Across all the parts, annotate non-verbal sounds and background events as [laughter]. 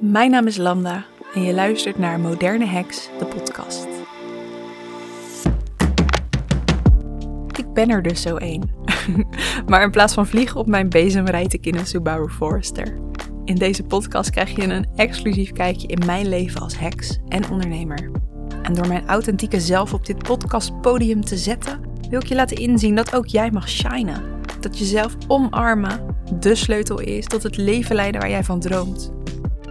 Mijn naam is Lambda en je luistert naar Moderne Heks, de podcast. Ik ben er dus zo één. [laughs] maar in plaats van vliegen op mijn bezem rijd ik in een Subaru Forester. In deze podcast krijg je een exclusief kijkje in mijn leven als heks en ondernemer. En door mijn authentieke zelf op dit podcastpodium te zetten, wil ik je laten inzien dat ook jij mag shinen. Dat jezelf omarmen de sleutel is tot het leven leiden waar jij van droomt.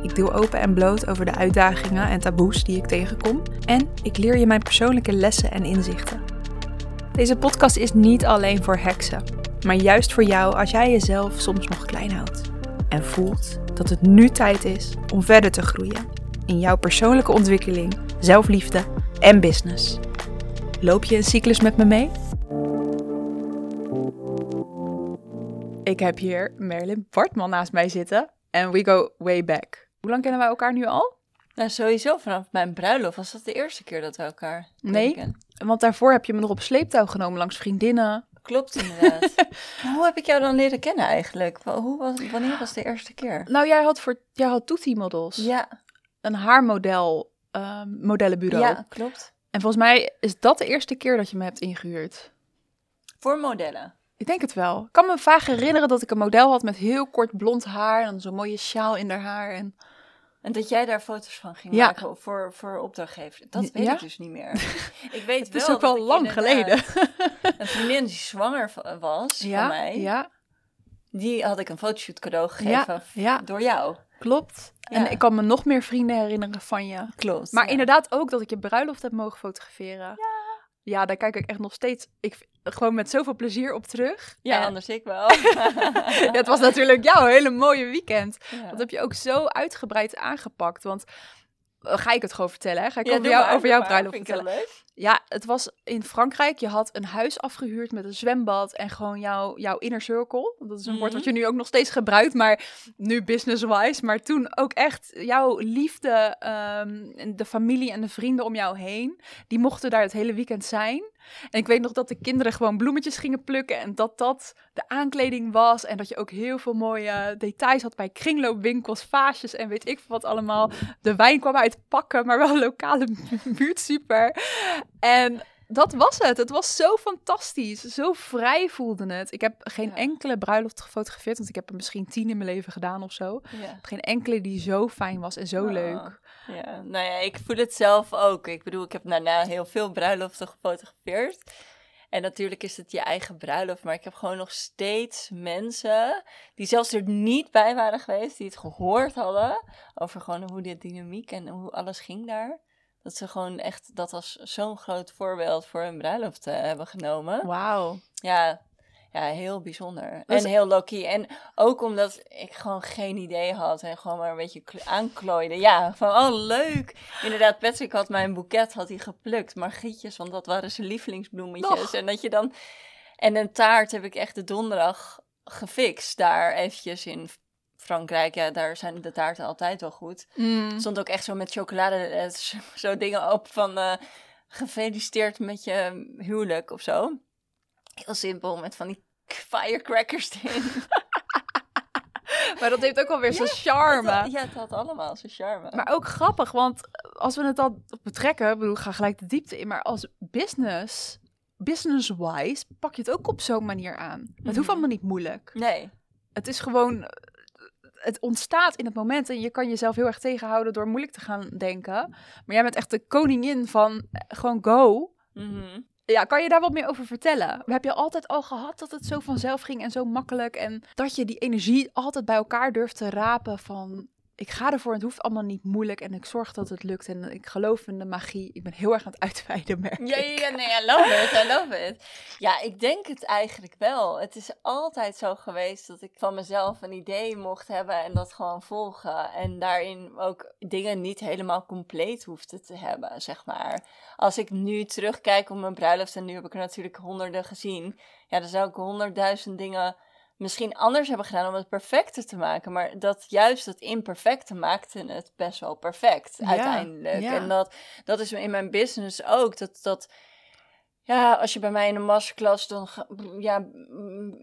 Ik deel open en bloot over de uitdagingen en taboes die ik tegenkom. En ik leer je mijn persoonlijke lessen en inzichten. Deze podcast is niet alleen voor heksen, maar juist voor jou als jij jezelf soms nog klein houdt. En voelt dat het nu tijd is om verder te groeien in jouw persoonlijke ontwikkeling, zelfliefde en business. Loop je een cyclus met me mee? Ik heb hier Merlin Bartman naast mij zitten en we go way back. Hoe lang kennen wij elkaar nu al? Nou, sowieso vanaf mijn bruiloft was dat de eerste keer dat we elkaar Nee, want daarvoor heb je me nog op sleeptouw genomen langs vriendinnen. Klopt inderdaad. [laughs] Hoe heb ik jou dan leren kennen eigenlijk? Hoe was, wanneer was de eerste keer? Nou, jij had voor jij had Toetie Models, Ja, een haarmodel ehm, modellenbureau. ja, klopt. En volgens mij is dat de eerste keer dat je me hebt ingehuurd. Voor modellen. Ik denk het wel. Ik kan me vaag herinneren dat ik een model had met heel kort blond haar en zo'n mooie sjaal in haar haar. En... En dat jij daar foto's van ging Ja. maken voor, voor opdrachtgever. Dat weet Ja? ik dus niet meer. [laughs] ik weet Het is wel ook wel lang geleden. [laughs] Een vriendin die zwanger was van mij, ja, die had ik een fotoshoot cadeau gegeven door jou. klopt. En Ja. ik kan me nog meer vrienden herinneren van je. Klopt. Maar ja. inderdaad ook dat ik je bruiloft heb mogen fotograferen. Ja. Daar kijk ik echt nog steeds ik, gewoon met zoveel plezier op terug. Ja, En- anders ik wel. [laughs] ja, het was natuurlijk jouw hele mooie weekend. Ja. Dat heb je ook zo uitgebreid aangepakt. Want eh, ga ik het gewoon vertellen? Hè? Ga ik Ja, over, jou, maar, over jouw bruiloft vertellen? Ja, het was in Frankrijk. Je had een huis afgehuurd met een zwembad en gewoon jouw, jouw inner circle. Dat is een woord wat Mhm. je nu ook nog steeds gebruikt, maar nu business-wise. Maar toen ook echt jouw liefde, ehm, de familie en de vrienden om jou heen. Die mochten daar het hele weekend zijn. En ik weet nog dat de kinderen gewoon bloemetjes gingen plukken en dat dat de aankleding was. En dat je ook heel veel mooie details had bij kringloopwinkels, vaasjes en weet ik veel wat allemaal. De wijn kwam uit pakken, maar wel lokale [laughs] buurt super. En dat was het. Het was zo fantastisch. Zo vrij voelde het. Ik heb geen Ja. enkele bruiloft gefotografeerd, want ik heb er misschien tien in mijn leven gedaan of zo. Ja. Geen enkele die zo fijn was en zo Oh. leuk. Ja, nou ja, ik voel het zelf ook. Ik bedoel, ik heb daarna heel veel bruiloften gefotografeerd. En natuurlijk is het je eigen bruiloft, maar ik heb gewoon nog steeds mensen die zelfs er niet bij waren geweest, die het gehoord hadden over gewoon hoe de dynamiek en hoe alles ging daar. Dat ze gewoon echt dat als zo'n groot voorbeeld voor hun bruiloft eh, hebben genomen. Wauw. Ja, ja, heel bijzonder. En heel low-key. En ook omdat ik gewoon geen idee had en gewoon maar een beetje kl- aanklooide. Ja, van oh leuk. Inderdaad, Patrick had mijn boeket had hij geplukt. Margrietjes, want dat waren zijn lievelingsbloemetjes. Nog. En dat je dan... En een taart heb ik echt de donderdag gefixt daar eventjes in Frankrijk. Ja, daar zijn de taarten altijd wel goed. Mm. Stond ook echt zo met chocolade, eh, [laughs] zo, dingen op van eh, gefeliciteerd met je huwelijk of zo. Heel simpel, met van die firecrackers erin. [laughs] Maar dat heeft ook alweer zijn Het charme. Ja, het had allemaal zijn charme. Maar ook grappig, want als we het dan betrekken, ik bedoel, ga gelijk de diepte in, maar als business, business-wise, pak je het ook op zo'n manier aan. Het hoeft Mhm. allemaal niet moeilijk. Nee, Het is gewoon, het ontstaat in het moment en je kan jezelf heel erg tegenhouden door moeilijk te gaan denken. Maar jij bent echt de koningin van eh, gewoon go. Mhm. Ja, kan je daar wat meer over vertellen? Heb je altijd al gehad dat het zo vanzelf ging en zo makkelijk en dat je die energie altijd bij elkaar durft te rapen van ik ga ervoor en het hoeft allemaal niet moeilijk en ik zorg dat het lukt en ik geloof in de magie. Ik ben heel erg aan het uitweiden, [laughs] merk Ja, ik. ja, ja, nee, I love it, I love it. Ja, ik denk het eigenlijk wel. Het is altijd zo geweest dat ik van mezelf een idee mocht hebben en dat gewoon volgen. En daarin ook dingen niet helemaal compleet hoefde te hebben, zeg maar. Als ik nu terugkijk op mijn bruiloft, en nu heb ik er natuurlijk honderden gezien, ja, dan zou ik honderdduizend dingen misschien anders hebben gedaan om het perfecter te maken. Maar dat juist dat imperfecte maakte het best wel perfect Ja, uiteindelijk. ja. En dat, dat is in mijn business ook. Dat, dat, Ja, als je bij mij in een masterclass, dan ga- ja,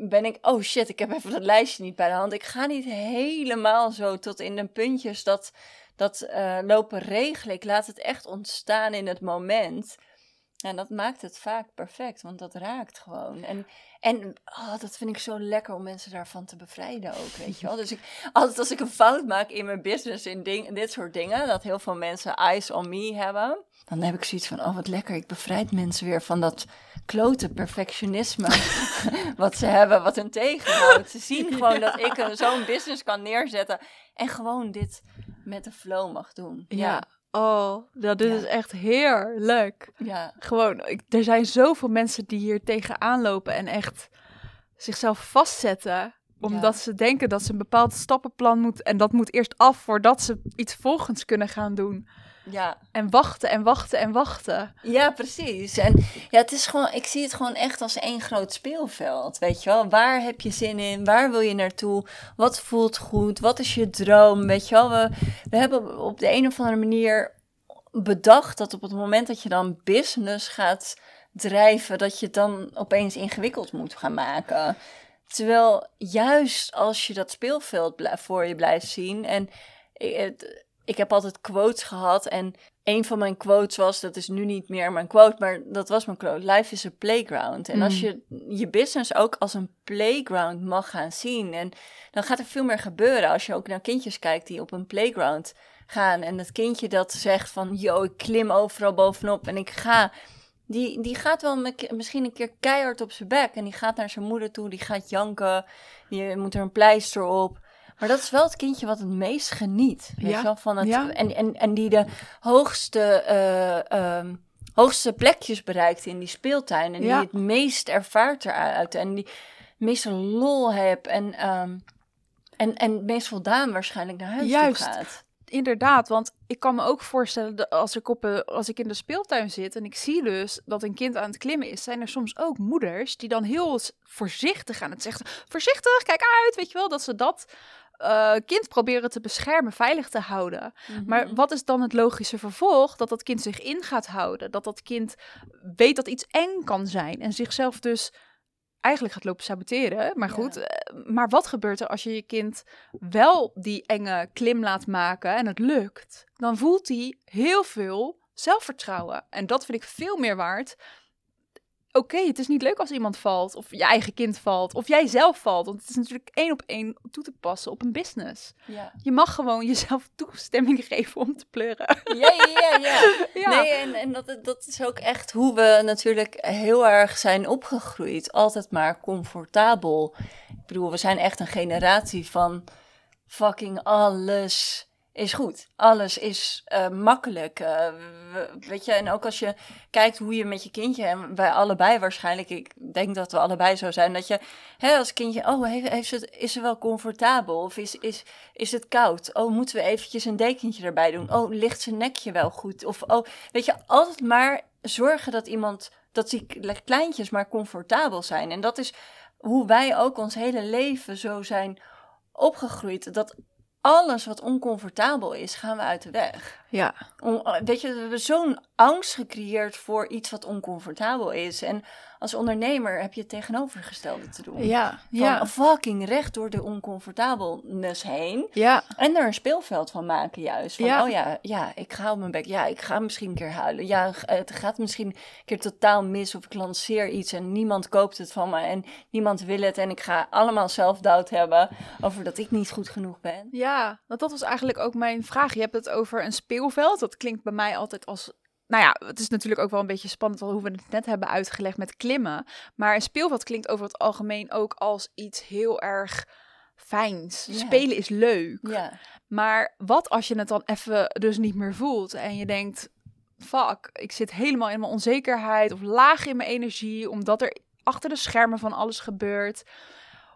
ben ik... Oh shit, ik heb even dat lijstje niet bij de hand. Ik ga niet helemaal zo tot in de puntjes dat, dat eh, lopen regelen. Ik laat het echt ontstaan in het moment. En dat maakt het vaak perfect, want dat raakt gewoon. En, en oh, dat vind ik zo lekker om mensen daarvan te bevrijden ook, weet je wel. Dus ik, altijd als ik een fout maak in mijn business, in, ding, in dit soort dingen, dat heel veel mensen eyes on me hebben, dan heb ik zoiets van, oh wat lekker, ik bevrijd mensen weer van dat klote perfectionisme [laughs] wat ze hebben, wat hen tegenhoudt. Ze zien [laughs] gewoon dat ik zo'n business kan neerzetten en gewoon dit met de flow mag doen. Ja. Oh, dat dit Ja. is echt heerlijk. ja. Gewoon, ik, er zijn zoveel mensen die hier tegenaan lopen en echt zichzelf vastzetten. Omdat Ja. ze denken dat ze een bepaald stappenplan moet. En dat moet eerst af voordat ze iets volgens kunnen gaan doen. Ja. En wachten en wachten en wachten. Ja, precies. En ja, het is gewoon, ik zie het gewoon echt als één groot speelveld. Weet je wel, waar heb je zin in? Waar wil je naartoe? Wat voelt goed? Wat is je droom? Weet je wel, we, we hebben op de een of andere manier bedacht dat op het moment dat je dan business gaat drijven, dat je het dan opeens ingewikkeld moet gaan maken. Terwijl juist als je dat speelveld voor je blijft zien en ik, het- ik heb altijd quotes gehad en een van mijn quotes was, dat is nu niet meer mijn quote, maar dat was mijn quote, life is a playground. En als Mm. je je business ook als een playground mag gaan zien, en dan gaat er veel meer gebeuren als je ook naar kindjes kijkt die op een playground gaan. En het kindje dat zegt van, yo, ik klim overal bovenop en ik ga... Die, die gaat wel me- misschien een keer keihard op zijn bek. En die gaat naar zijn moeder toe, die gaat janken. Die moet er een pleister op. Maar dat is wel het kindje wat het meest geniet. Weet Ja, je wel? Van het, ja. en, en, en die de hoogste, eh, ehm, hoogste plekjes bereikt in die speeltuin. En die het meest ervaart eruit. En die het meeste lol hebt. En, ehm, en, en het meest voldaan waarschijnlijk naar huis Juist. toe gaat. Inderdaad, want ik kan me ook voorstellen dat als ik, op een, als ik in de speeltuin zit en ik zie dus dat een kind aan het klimmen is, zijn er soms ook moeders die dan heel voorzichtig aan het zeggen. Voorzichtig, kijk uit, weet je wel, dat ze dat eh, kind proberen te beschermen, veilig te houden. Maar Mhm. wat is dan het logische vervolg? Dat dat kind zich in gaat houden. Dat dat kind weet dat iets eng kan zijn. En zichzelf dus eigenlijk gaat lopen saboteren. Maar goed, eh, maar wat gebeurt er als je je kind wel die enge klim laat maken en het lukt? Dan voelt hij heel veel zelfvertrouwen. En dat vind ik veel meer waard. Oké, het is niet leuk als iemand valt, of je eigen kind valt, of jij zelf valt. Want het is natuurlijk één op één toe te passen op een business. Ja. Je mag gewoon jezelf [laughs] toestemming geven om te pleuren. Ja, ja, ja, ja. [laughs] Ja. Nee, en, en dat, dat is ook echt hoe we natuurlijk heel erg zijn opgegroeid. Altijd maar comfortabel. Ik bedoel, we zijn echt een generatie van fucking alles is goed. Alles is eh, makkelijk. eh, we- weet je, en ook als je kijkt hoe je met je kindje, en wij allebei waarschijnlijk, ik denk dat we allebei zo zijn, dat je hè, als kindje, oh, heeft, heeft het, is ze wel comfortabel? Of is, is, is het koud? Oh, moeten we eventjes een dekentje erbij doen? Oh, ligt zijn nekje wel goed? Of, oh, weet je, altijd maar zorgen dat iemand, dat die kleintjes maar comfortabel zijn. En dat is hoe wij ook ons hele leven zo zijn opgegroeid. Dat alles wat oncomfortabel is, gaan we uit de weg. Ja, Om, weet je, we hebben zo'n angst gecreëerd voor iets wat oncomfortabel is. En als ondernemer heb je het tegenovergestelde te doen. ja, Van ja. fucking recht door de oncomfortabelness heen. Ja, En er een speelveld van maken juist. Van, Ja. oh ja, ja, ik ga op mijn bek. Ja, ik ga misschien een keer huilen. Ja, het gaat misschien een keer totaal mis. Of ik lanceer iets en niemand koopt het van me. En niemand wil het. En ik ga allemaal zelfdoubt hebben over dat ik niet goed genoeg ben. ja, want dat was eigenlijk ook mijn vraag. Je hebt het over een speelveld. Dat klinkt bij mij altijd als... Nou ja, het is natuurlijk ook wel een beetje spannend hoe we het net hebben uitgelegd met klimmen. Maar een speelveld klinkt over het algemeen ook als iets heel erg fijns. Spelen is leuk. Maar wat als je het dan even dus niet meer voelt en je denkt, fuck, ik zit helemaal in mijn onzekerheid of laag in mijn energie, omdat er achter de schermen van alles gebeurt.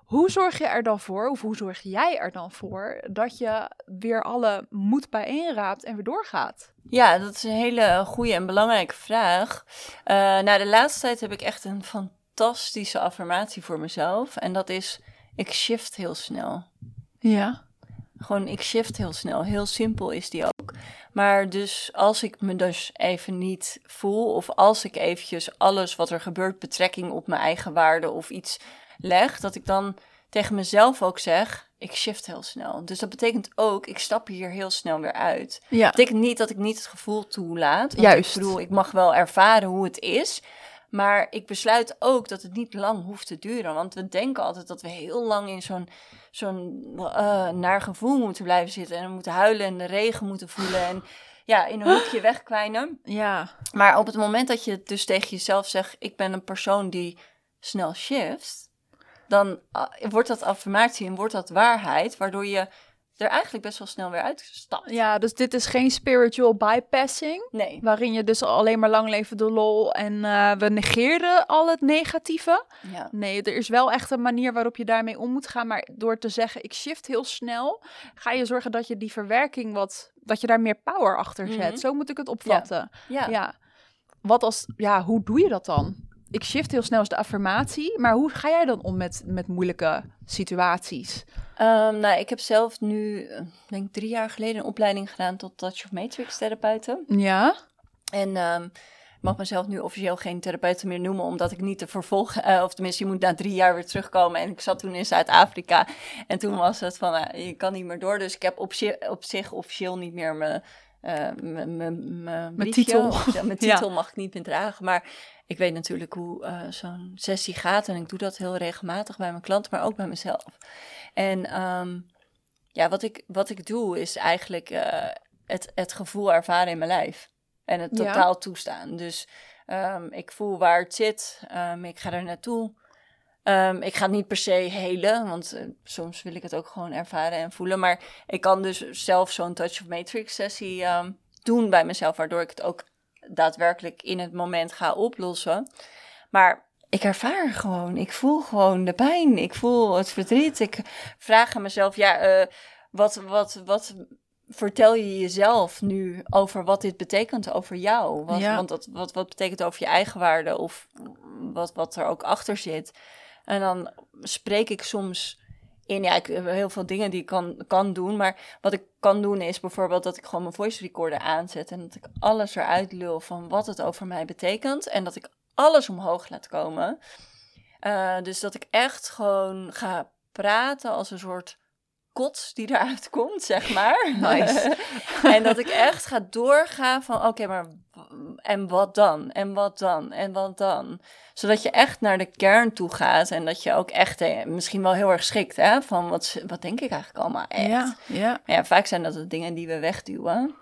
Hoe zorg je er dan voor, of hoe zorg jij er dan voor, dat je weer alle moed bijeenraapt en weer doorgaat? ja dat is een hele goede en belangrijke vraag. Eh nou, de laatste tijd heb ik echt een fantastische affirmatie voor mezelf. En dat is, ik shift heel snel. Ja. Gewoon, ik shift heel snel. Heel simpel is die ook. ook. Maar dus als ik me dus even niet voel, of als ik eventjes alles wat er gebeurt, betrekking op mijn eigen waarde of iets leg, dat ik dan tegen mezelf ook zeg, ik shift heel snel. Dus dat betekent ook, ik stap hier heel snel weer uit. Ja. Dat betekent niet dat ik niet het gevoel toelaat. Juist. Ik bedoel, ik mag wel ervaren hoe het is. Maar ik besluit ook dat het niet lang hoeft te duren. Want we denken altijd dat we heel lang in zo'n zo'n eh, naar gevoel moeten blijven zitten. En we moeten huilen en de regen moeten voelen. En ja, in een hoekje wegkwijnen. Ja. Maar op het moment dat je dus tegen jezelf zegt: Ik ben een persoon die snel shift. Dan ah, wordt dat affirmatie en wordt dat waarheid. Waardoor je er eigenlijk best wel snel weer uitstapt. ja, dus dit is geen spiritual bypassing. Nee. Waarin je dus alleen maar lang leven de lol en eh, we negeren al het negatieve. Ja. Nee, er is wel echt een manier waarop je daarmee om moet gaan. Maar door te zeggen, ik shift heel snel, ga je zorgen dat je die verwerking wat, dat je daar meer power achter zet. Mhm. Zo moet ik het opvatten. Ja. Ja. Wat als, ja, hoe doe je dat dan? Ik shift heel snel als de affirmatie, maar hoe ga jij dan om met, met moeilijke situaties? Ehm, nou, ik heb zelf nu, eh, denk ik, drie jaar geleden een opleiding gedaan tot Touch of Matrix therapeuten. Ja? En ehm, ik mag mezelf nu officieel geen therapeut meer noemen, omdat ik niet de vervolg, eh, of tenminste, je moet na drie jaar weer terugkomen. En ik zat toen in Zuid-Afrika en toen was het van, eh, je kan niet meer door. Dus ik heb op, op zich officieel niet meer mijn eh, mijn- titel. of. Mijn [laughs] Ja. titel mag ik niet meer dragen, maar ik weet natuurlijk hoe eh, zo'n sessie gaat en ik doe dat heel regelmatig bij mijn klanten, maar ook bij mezelf. En ehm, ja, wat ik, wat ik doe is eigenlijk eh, het, het gevoel ervaren in mijn lijf. En het Ja. totaal toestaan. Dus ehm, ik voel waar het zit. ehm, ik ga er naartoe. Ik ga het niet per se helen, want eh, soms wil ik het ook gewoon ervaren en voelen. Maar ik kan dus zelf zo'n Touch of Matrix sessie doen bij mezelf, waardoor ik het ook daadwerkelijk in het moment ga oplossen. Maar ik ervaar gewoon, ik voel gewoon de pijn, ik voel het verdriet. Ik vraag aan mezelf, ja, eh, wat, wat, wat vertel je jezelf nu over wat dit betekent over jou? Wat, Ja. Want dat, wat, wat betekent over je eigen waarde of wat, wat er ook achter zit? En dan spreek ik soms in, ja, ik heb heel veel dingen die ik kan, kan doen. Maar wat ik kan doen is bijvoorbeeld dat ik gewoon mijn voice recorder aanzet. En dat ik alles eruit lul van wat het over mij betekent. En dat ik alles omhoog laat komen. Eh, dus dat ik echt gewoon ga praten als een soort kots die eruit komt, zeg maar. [laughs] Nice. [laughs] en dat ik echt ga doorgaan van, oké, maar en wat dan? En wat dan? En wat dan? Zodat je echt naar de kern toe gaat en dat je ook echt eh, misschien wel heel erg schikt, hè? Van, wat, wat denk ik eigenlijk allemaal echt? Ja, ja. Ja, vaak zijn dat de dingen die we wegduwen.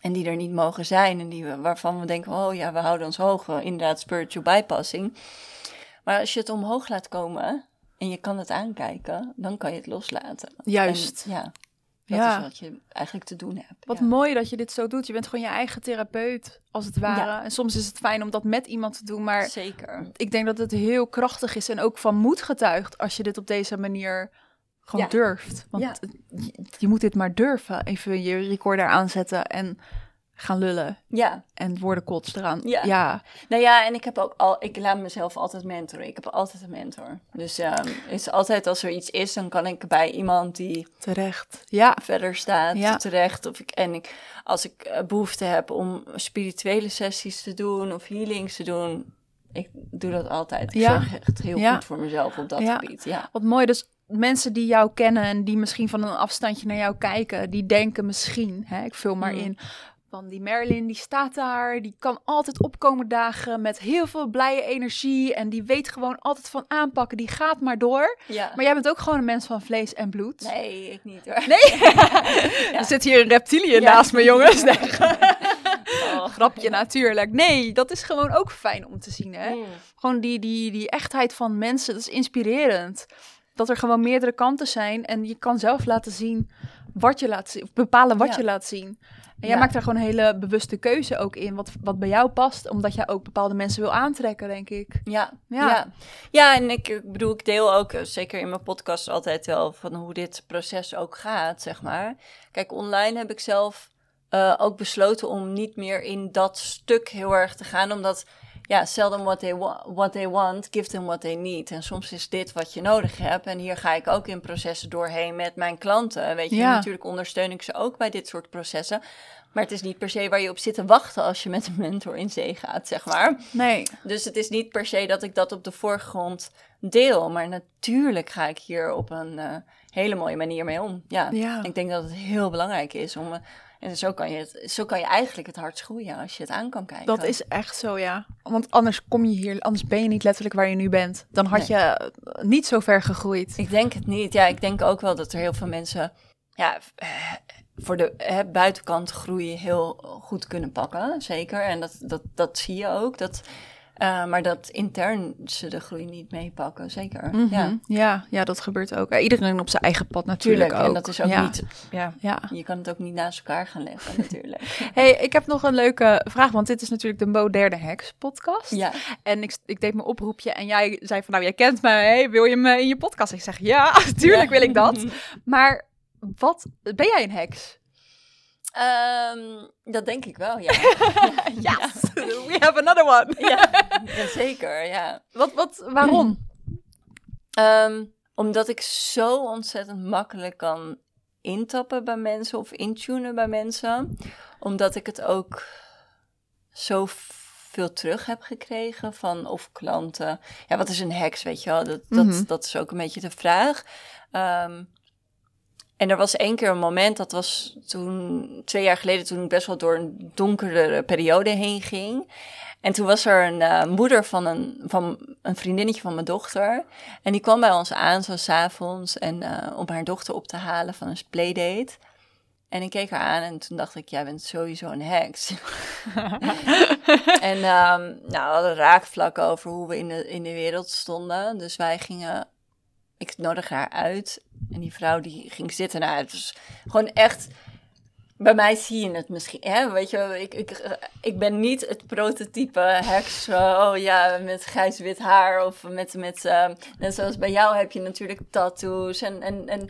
En die er niet mogen zijn. En die we, waarvan we denken, oh ja, we houden ons hoog. Inderdaad, spiritual bypassing. Maar als je het omhoog laat komen en je kan het aankijken, dan kan je het loslaten. Juist. En, ja, dat Ja. is wat je eigenlijk te doen hebt. Wat ja. mooi dat je dit zo doet. Je bent gewoon je eigen therapeut, als het ware. Ja. En soms is het fijn om dat met iemand te doen, maar Zeker. ik denk dat het heel krachtig is en ook van moed getuigt als je dit op deze manier gewoon durft. Want je, je moet dit maar durven. Even je recorder aanzetten en gaan lullen Ja, en woorden kots eraan. Ja. ja. nou ja, en ik heb ook al, ik laat mezelf altijd mentoren. Ik heb altijd een mentor. Dus het is altijd als er iets is, dan kan ik bij iemand die terecht. Ja, verder staat Ja. terecht. Of ik, en ik, als ik eh, behoefte heb om spirituele sessies te doen of healings te doen, ik doe dat altijd. Ik Ja. zorg echt heel Ja. goed voor mezelf op dat gebied. Ja. wat mooi. Dus mensen die jou kennen en die misschien van een afstandje naar jou kijken, die denken misschien, hè, ik vul maar Mm. in, die Marilyn, die staat daar, die kan altijd opkomen dagen met heel veel blije energie en die weet gewoon altijd van aanpakken, die gaat maar door. ja. Maar jij bent ook gewoon een mens van vlees en bloed. Nee, ik niet hoor. Nee? [laughs] Er zit hier een reptiliën Ja. naast me, jongens. Nee, [laughs] Oh. grapje natuurlijk. Nee, dat is gewoon ook fijn om te zien, hè? Mm. Gewoon die, die, die echtheid van mensen, dat is inspirerend. Dat er gewoon meerdere kanten zijn en je kan zelf laten zien wat je laat zien, of bepalen wat Ja. je laat zien. En jij Ja. maakt daar gewoon een hele bewuste keuze ook in, wat, wat bij jou past, omdat jij ook bepaalde mensen wil aantrekken, denk ik. Ja, Ja. ja. ja. en ik, ik bedoel, ik deel ook, eh, zeker in mijn podcast, altijd wel van hoe dit proces ook gaat, zeg maar. Kijk, online heb ik zelf eh, ook besloten om niet meer in dat stuk heel erg te gaan, omdat ja, sell them what they, wa- what they want, give them what they need. En soms is dit wat je nodig hebt. En hier ga ik ook in processen doorheen met mijn klanten. Weet je, Ja. natuurlijk ondersteun ik ze ook bij dit soort processen. Maar het is niet per se waar je op zit te wachten als je met een mentor in zee gaat, zeg maar. Nee. Dus het is niet per se dat ik dat op de voorgrond deel. Maar natuurlijk ga ik hier op een eh, hele mooie manier mee om. Ja, Ja. ik denk dat het heel belangrijk is om... en zo kan, je het, zo kan je eigenlijk het hardst groeien als je het aan kan kijken. Dat is echt zo, ja. Want anders kom je hier, anders ben je niet letterlijk waar je nu bent. Dan had je eh, niet zo ver gegroeid. Ik denk het niet. Ja, ik denk ook wel dat er heel veel mensen ja, eh, voor de eh, buitenkant groei heel goed kunnen pakken. Zeker. En dat, dat, dat zie je ook. Dat, eh, maar dat intern ze de groei niet meepakken. Zeker. Mhm. Ja, ja, ja, dat gebeurt ook. Ja, iedereen op zijn eigen pad natuurlijk tuurlijk. ook. En dat is ook ja. niet. Ja, Ja. je kan het ook niet naast elkaar gaan leggen, [laughs] natuurlijk. Hey, ik heb nog een leuke vraag, want dit is natuurlijk de Moderne Heks podcast. ja. En ik, ik deed mijn oproepje en jij zei van, nou, jij kent me, hey, wil je me in je podcast? Ik zeg, ja, [laughs] tuurlijk wil ik dat. [laughs] Maar wat, ben jij een heks? Ehm, dat denk ik wel, ja. [laughs] Yes, we have another one. ja. ja, zeker, ja. Wat, wat, waarom? Ehm, omdat ik zo ontzettend makkelijk kan intappen bij mensen of intunen bij mensen. Omdat ik het ook zo veel terug heb gekregen van of klanten. Ja, wat is een heks, weet je wel? Dat, dat, Mhm. dat is ook een beetje de vraag. Ehm, en er was één keer een moment, dat was toen, twee jaar geleden, toen ik best wel door een donkere periode heen ging. En toen was er een eh, moeder van een, van een vriendinnetje van mijn dochter. En die kwam bij ons aan, zo s'avonds, en eh, om haar dochter op te halen van een playdate. En ik keek haar aan en toen dacht ik, jij bent sowieso een heks. [laughs] en ehm, nou, we hadden raakvlakken over hoe we in de, in de wereld stonden. Dus wij gingen, ik nodigde haar uit. En die vrouw die ging zitten. Nou, het was gewoon echt bij mij zie je het misschien, hè? weet je, ik, ik, ik ben niet het prototype heks, oh ja, met grijs-wit haar of met, met uh, net zoals bij jou heb je natuurlijk tattoos en, en, en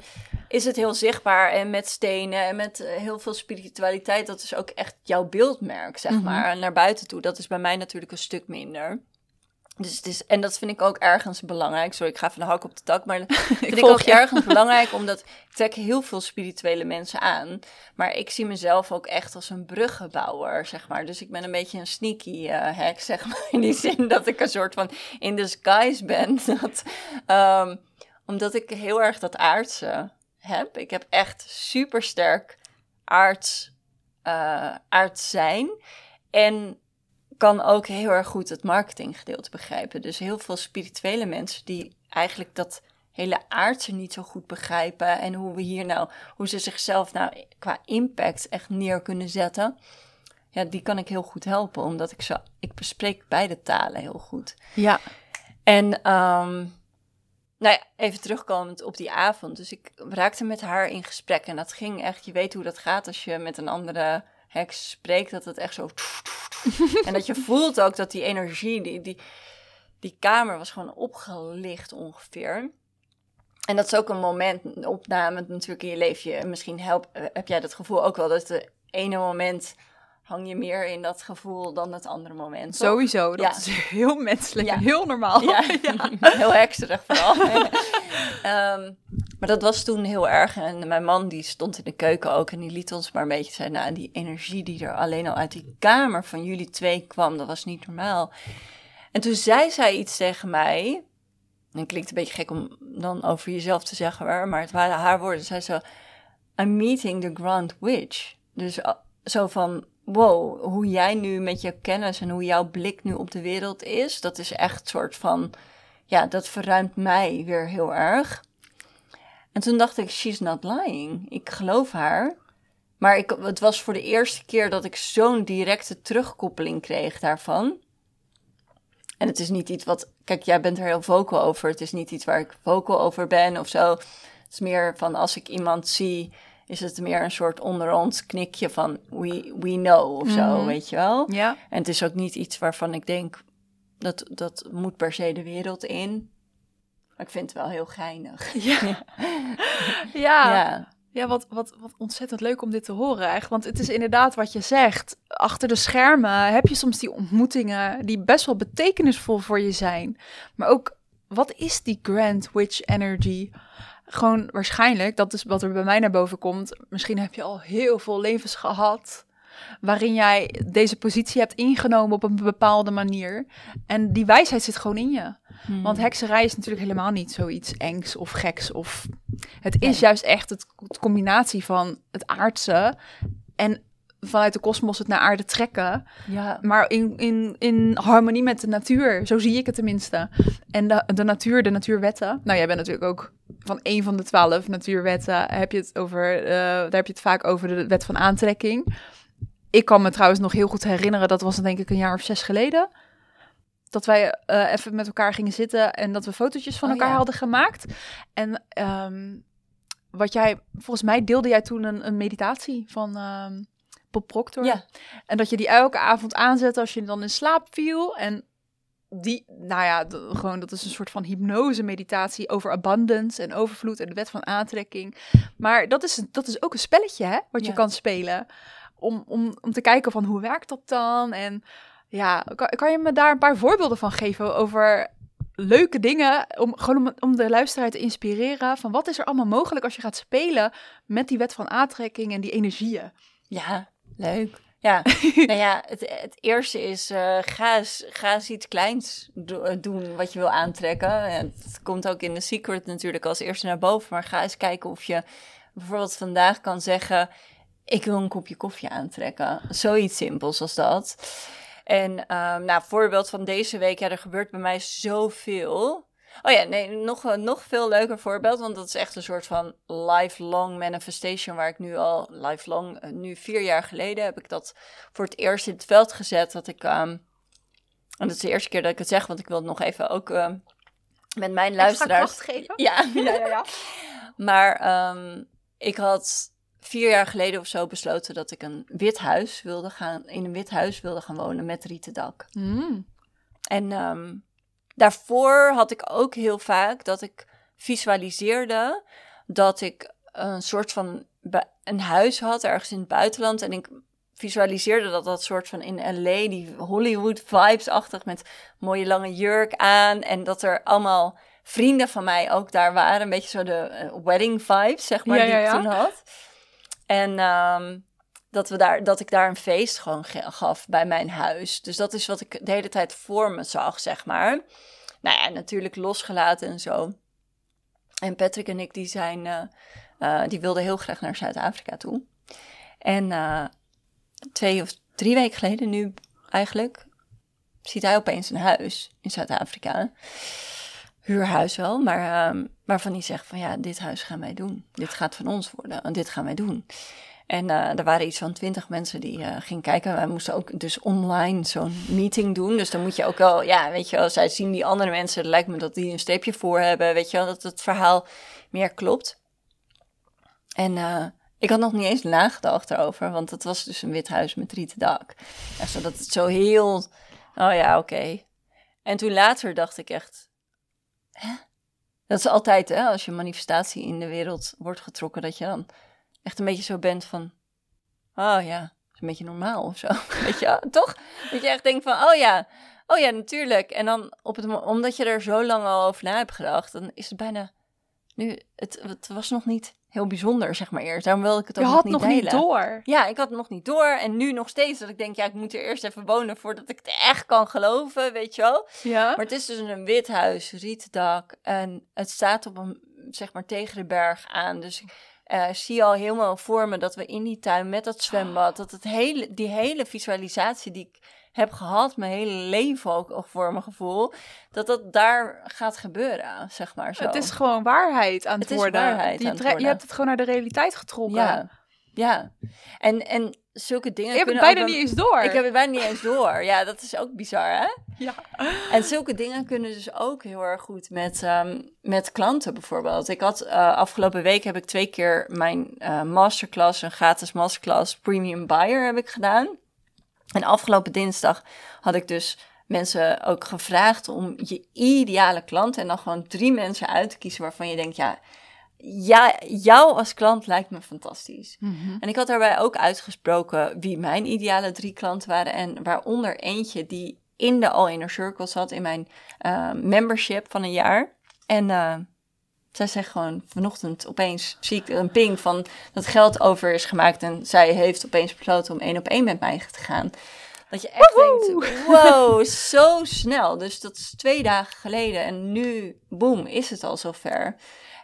is het heel zichtbaar en met stenen en met heel veel spiritualiteit, dat is ook echt jouw beeldmerk, zeg maar, mm-hmm. naar buiten toe. Dat is bij mij natuurlijk een stuk minder. Dus het is, en dat vind ik ook ergens belangrijk. Sorry, ik ga even de hak op de tak. Maar [laughs] dat vind ik ook je. ergens [laughs] belangrijk, omdat ik trek heel veel spirituele mensen aan. Maar ik zie mezelf ook echt als een bruggenbouwer, zeg maar. Dus ik ben een beetje een sneaky uh, hack, zeg maar. [laughs] In die zin dat ik een soort van in disguise ben. Dat, um, omdat ik heel erg dat aardse heb. Ik heb echt super sterk aards, uh, aards zijn. En kan ook heel erg goed het marketinggedeelte begrijpen. Dus heel veel spirituele mensen die eigenlijk dat hele aardse niet zo goed begrijpen. En hoe we hier nou, hoe ze zichzelf nou qua impact echt neer kunnen zetten. Ja, die kan ik heel goed helpen, omdat ik zo, ik bespreek beide talen heel goed. Ja. En, um, nou ja, even terugkomend op die avond. Dus ik raakte met haar in gesprek en dat ging echt, je weet hoe dat gaat als je met een andere heks spreekt, dat het echt zo... en dat je [laughs] voelt ook dat die energie, die, die, die kamer was gewoon opgelicht ongeveer. En dat is ook een moment, een opname natuurlijk in je leven. Misschien help, heb jij dat gevoel ook wel, dat de ene moment hang je meer in dat gevoel dan het andere moment. Toch? Sowieso, dat Ja. is heel menselijk Ja. heel normaal. Ja, [laughs] [laughs] heel hekserig vooral. Ehm, maar dat was toen heel erg. En mijn man die stond in de keuken ook en die liet ons maar een beetje zeggen... nou, die energie die er alleen al uit die kamer van jullie twee kwam, dat was niet normaal. En toen zei zij iets tegen mij... Het klinkt een beetje gek om dan over jezelf te zeggen, maar het waren haar woorden. Zij zo, I'm meeting the Grand Witch. Dus uh, zo van, wow, hoe jij nu met je kennis en hoe jouw blik nu op de wereld is, dat is echt soort van, ja, dat verruimt mij weer heel erg. En toen dacht ik, she's not lying. Ik geloof haar. Maar ik, het was voor de eerste keer dat ik zo'n directe terugkoppeling kreeg daarvan. En het is niet iets wat, kijk, jij bent er heel vocal over. Het is niet iets waar ik vocal over ben of zo. Het is meer van als ik iemand zie, is het meer een soort onder ons knikje van we, we know of zo, Mhm. weet je wel. Ja. En het is ook niet iets waarvan ik denk, dat, dat moet per se de wereld in. Maar ik vind het wel heel geinig. [laughs] Ja. Ja. ja. Ja, wat, wat, wat ontzettend leuk om dit te horen. Echt. Want het is inderdaad wat je zegt. Achter de schermen heb je soms die ontmoetingen die best wel betekenisvol voor je zijn. Maar ook, wat is die Grand Witch Energy? Gewoon waarschijnlijk, dat is wat er bij mij naar boven komt. Misschien heb je al heel veel levens gehad waarin jij deze positie hebt ingenomen op een bepaalde manier. En die wijsheid zit gewoon in je. Hmm. Want hekserij is natuurlijk helemaal niet zoiets engs of geks. Of... Het is juist echt het, het combinatie van het aardse en vanuit de kosmos het naar aarde trekken. Ja. Maar in, in, in harmonie met de natuur. Zo zie ik het tenminste. En de, de natuur, de natuurwetten. Nou, jij bent natuurlijk ook van een van de twaalf natuurwetten. Heb je het over, eh, daar heb je het vaak over de wet van aantrekking. Ik kan me trouwens nog heel goed herinneren, dat was denk ik een jaar of zes geleden. Dat wij eh, even met elkaar gingen zitten en dat we fotootjes van Oh, elkaar ja. hadden gemaakt. En ehm, wat jij, volgens mij deelde jij toen een, een meditatie van ehm Bob Proctor. Ja. En dat je die elke avond aanzette als je dan in slaap viel. En die, nou ja, d- gewoon dat is een soort van hypnose meditatie over abundance en overvloed en de wet van aantrekking. Maar dat is, dat is ook een spelletje, hè, wat je kan spelen. Om, om, om te kijken van hoe werkt dat dan? En ja, kan, kan je me daar een paar voorbeelden van geven over leuke dingen, om, gewoon om, om de luisteraar te inspireren van wat is er allemaal mogelijk als je gaat spelen met die wet van aantrekking en die energieën. Ja, leuk. Ja, [laughs] nou ja, het, het eerste is, eh, ga, eens, ga eens iets kleins do- eh, doen wat je wil aantrekken. Het komt ook in The Secret natuurlijk als eerste naar boven. Maar ga eens kijken of je bijvoorbeeld vandaag kan zeggen... ik wil een kopje koffie aantrekken. Zoiets simpels als dat. En ehm nou, voorbeeld van deze week, ja, er gebeurt bij mij zoveel... Oh ja, nee, nog nog veel leuker voorbeeld, want dat is echt een soort van lifelong manifestation waar ik nu al, lifelong, eh, nu vier jaar geleden heb ik dat voor het eerst in het veld gezet. Dat ik, ehm, en dat is de eerste keer dat ik het zeg, want ik wil het nog even ook ehm, met mijn luisteraars... geven? [laughs] Ja, ja, ja, ja. [laughs] maar ik had vier jaar geleden of zo besloten dat ik een wit huis wilde gaan, in een wit huis wilde gaan wonen met rieten dak. Mm. En ehm, daarvoor had ik ook heel vaak dat ik visualiseerde dat ik een soort van een huis had ergens in het buitenland. En ik visualiseerde dat dat soort van in LA, die Hollywood vibes-achtig met mooie lange jurk aan. En dat er allemaal vrienden van mij ook daar waren. Een beetje zo de eh, wedding vibes, zeg maar, Ja, die ja, ik toen had. En ehm, dat, we daar, dat ik daar een feest gewoon ge- gaf bij mijn huis. Dus dat is wat ik de hele tijd voor me zag, zeg maar. Nou ja, natuurlijk losgelaten en zo. En Patrick en ik, die zijn, eh, eh, die wilden heel graag naar Zuid-Afrika toe. En eh, twee of drie weken geleden nu eigenlijk, ziet hij opeens een huis in Zuid-Afrika. Huurhuis wel, maar ehm, waarvan hij zegt van ja, dit huis gaan wij doen. Dit gaat van ons worden en dit gaan wij doen. En eh, er waren iets van twintig mensen die eh, gingen kijken. Wij moesten ook dus online zo'n meeting doen. Dus dan moet je ook wel, ja, weet je wel, zij zien die andere mensen. Het lijkt me dat die een streepje voor hebben, weet je wel, dat het verhaal meer klopt. En eh, ik had nog niet eens nagedacht erover, want het was dus een wit huis met rieten dak. Zodat het zo heel, oh ja, oké. En toen later dacht ik echt, hè? Dat is altijd, hè, als je manifestatie in de wereld wordt getrokken, dat je dan echt een beetje zo bent van, oh ja, is een beetje normaal of zo. [laughs] Weet je, toch? Dat je echt denkt van, oh ja, oh ja, natuurlijk. En dan, op het, omdat je er zo lang al over na hebt gedacht, dan is het bijna, nu, het, het was nog niet heel bijzonder, zeg maar eerst. Daarom wilde ik het ook Je nog had niet nog delen. niet door. Ja, ik had het nog niet door. En nu nog steeds dat ik denk, ja, ik moet er eerst even wonen voordat ik het echt kan geloven, weet je wel. Ja. Maar het is dus een wit huis, rietdak. En het staat op een, zeg maar, tegen de berg aan. Dus ik eh, zie al helemaal voor me dat we in die tuin met dat zwembad, dat het hele, die hele visualisatie die ik heb gehad, mijn hele leven ook, ook voor mijn gevoel, dat dat daar gaat gebeuren, zeg maar zo. Het is gewoon waarheid aan het, Het is worden. waarheid je, aan het tre- je hebt het gewoon naar de realiteit getrokken. Ja, ja. En, en zulke dingen het kunnen bijna ook niet eens door. Ik heb het bijna niet eens door. Ja, dat is ook bizar, hè? Ja. En zulke dingen kunnen dus ook heel erg goed met, ehm, met klanten bijvoorbeeld. Ik had eh, afgelopen week heb ik twee keer mijn eh, masterclass, een gratis masterclass, Premium Buyer heb ik gedaan. En afgelopen dinsdag had ik dus mensen ook gevraagd om je ideale klant en dan gewoon drie mensen uit te kiezen waarvan je denkt, ja, ja, jou als klant lijkt me fantastisch. Mhm. En ik had daarbij ook uitgesproken wie mijn ideale drie klanten waren. En waaronder eentje die in de All Inner Circle zat in mijn eh, membership van een jaar. En eh, zij zegt gewoon vanochtend opeens zie ik een ping van dat geld over is gemaakt. En zij heeft opeens besloten om één op één met mij te gaan. Dat je echt Woehoe! denkt, wow, zo snel. Dus dat is twee dagen geleden en nu, boem, is het al zover.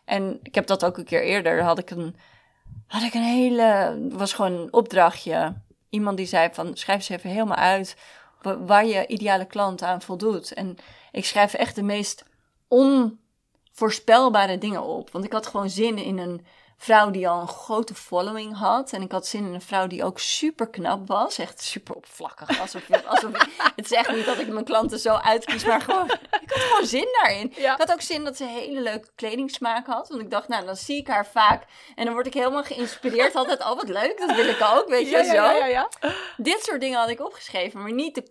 En ik heb dat ook een keer eerder, had ik een, had ik een hele, was gewoon een opdrachtje. Iemand die zei van, schrijf eens even helemaal uit wa- waar je ideale klant aan voldoet. En ik schrijf echt de meest onvoorspelbare dingen op. Want ik had gewoon zin in een vrouw die al een grote following had. En ik had zin in een vrouw die ook super knap was. Echt super oppervlakkig. Alsof, [laughs] het is echt niet dat ik mijn klanten zo uitkies, maar gewoon, ik had gewoon zin daarin. Ja. Ik had ook zin dat ze hele leuke kledingsmaak had. Want ik dacht, nou, dan zie ik haar vaak. En dan word ik helemaal geïnspireerd. Altijd, oh, wat leuk, dat wil ik ook, weet je, Ja, zo. ja, ja, ja, ja. Dit soort dingen had ik opgeschreven, maar niet de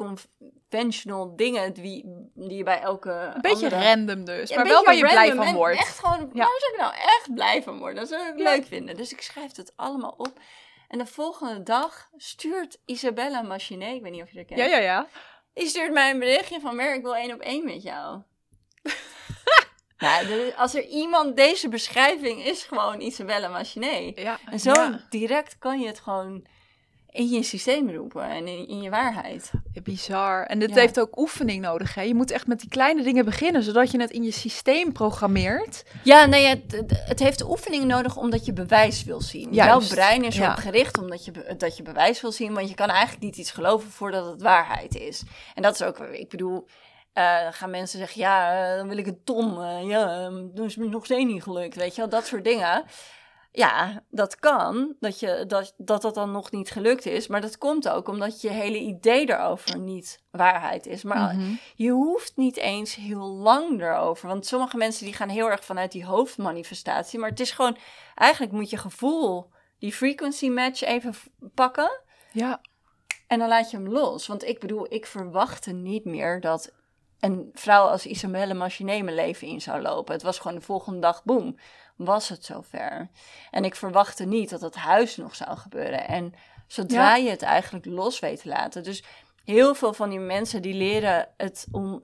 conventional dingen die, die je bij elke Een beetje andere... random dus, Ja, maar wel waar je blij van en wordt. Echt gewoon, Ja. waar zou ik nou echt blij van worden? Dat zou ik leuk vinden. Dus ik schrijf het allemaal op. En de volgende dag stuurt Isabella Machiné, ik weet niet of je dat kent. Ja, ja, ja. Die stuurt mij een berichtje van Mer, ik wil één op één met jou. [laughs] nou, als er iemand, deze beschrijving is gewoon Isabella Machiné. ja. En zo ja. direct kan je het gewoon in je systeem roepen en in, in je waarheid. Bizar. En dit Ja. heeft ook oefening nodig. Hè? Je moet echt met die kleine dingen beginnen, zodat je het in je systeem programmeert. Ja, nee, het, het- heeft oefening nodig omdat je bewijs wil zien. Juist, Jouw brein is ja. erop gericht omdat je, dat je bewijs wil zien, want je kan eigenlijk niet iets geloven voordat het waarheid is. En dat is ook, ik bedoel, eh, gaan mensen zeggen, ja, eh, dan wil ik een ton. eh, ja, eh, dan is het me nog steeds niet gelukt, weet je wel, dat soort dingen. Ja, dat kan, dat, je, dat, dat dat dan nog niet gelukt is. Maar dat komt ook omdat je hele idee erover niet waarheid is. Maar Mhm. je hoeft niet eens heel lang erover. Want sommige mensen die gaan heel erg vanuit die hoofdmanifestatie. Maar het is gewoon, eigenlijk moet je gevoel, die frequency match even pakken. Ja, En dan laat je hem los. Want ik bedoel, ik verwachtte niet meer dat een vrouw als Isabelle Machiné mijn leven in zou lopen. Het was gewoon de volgende dag, boem, was het zover. En ik verwachtte niet dat het huis nog zou gebeuren. En zodra je het eigenlijk los weet te laten. Dus heel veel van die mensen die leren het om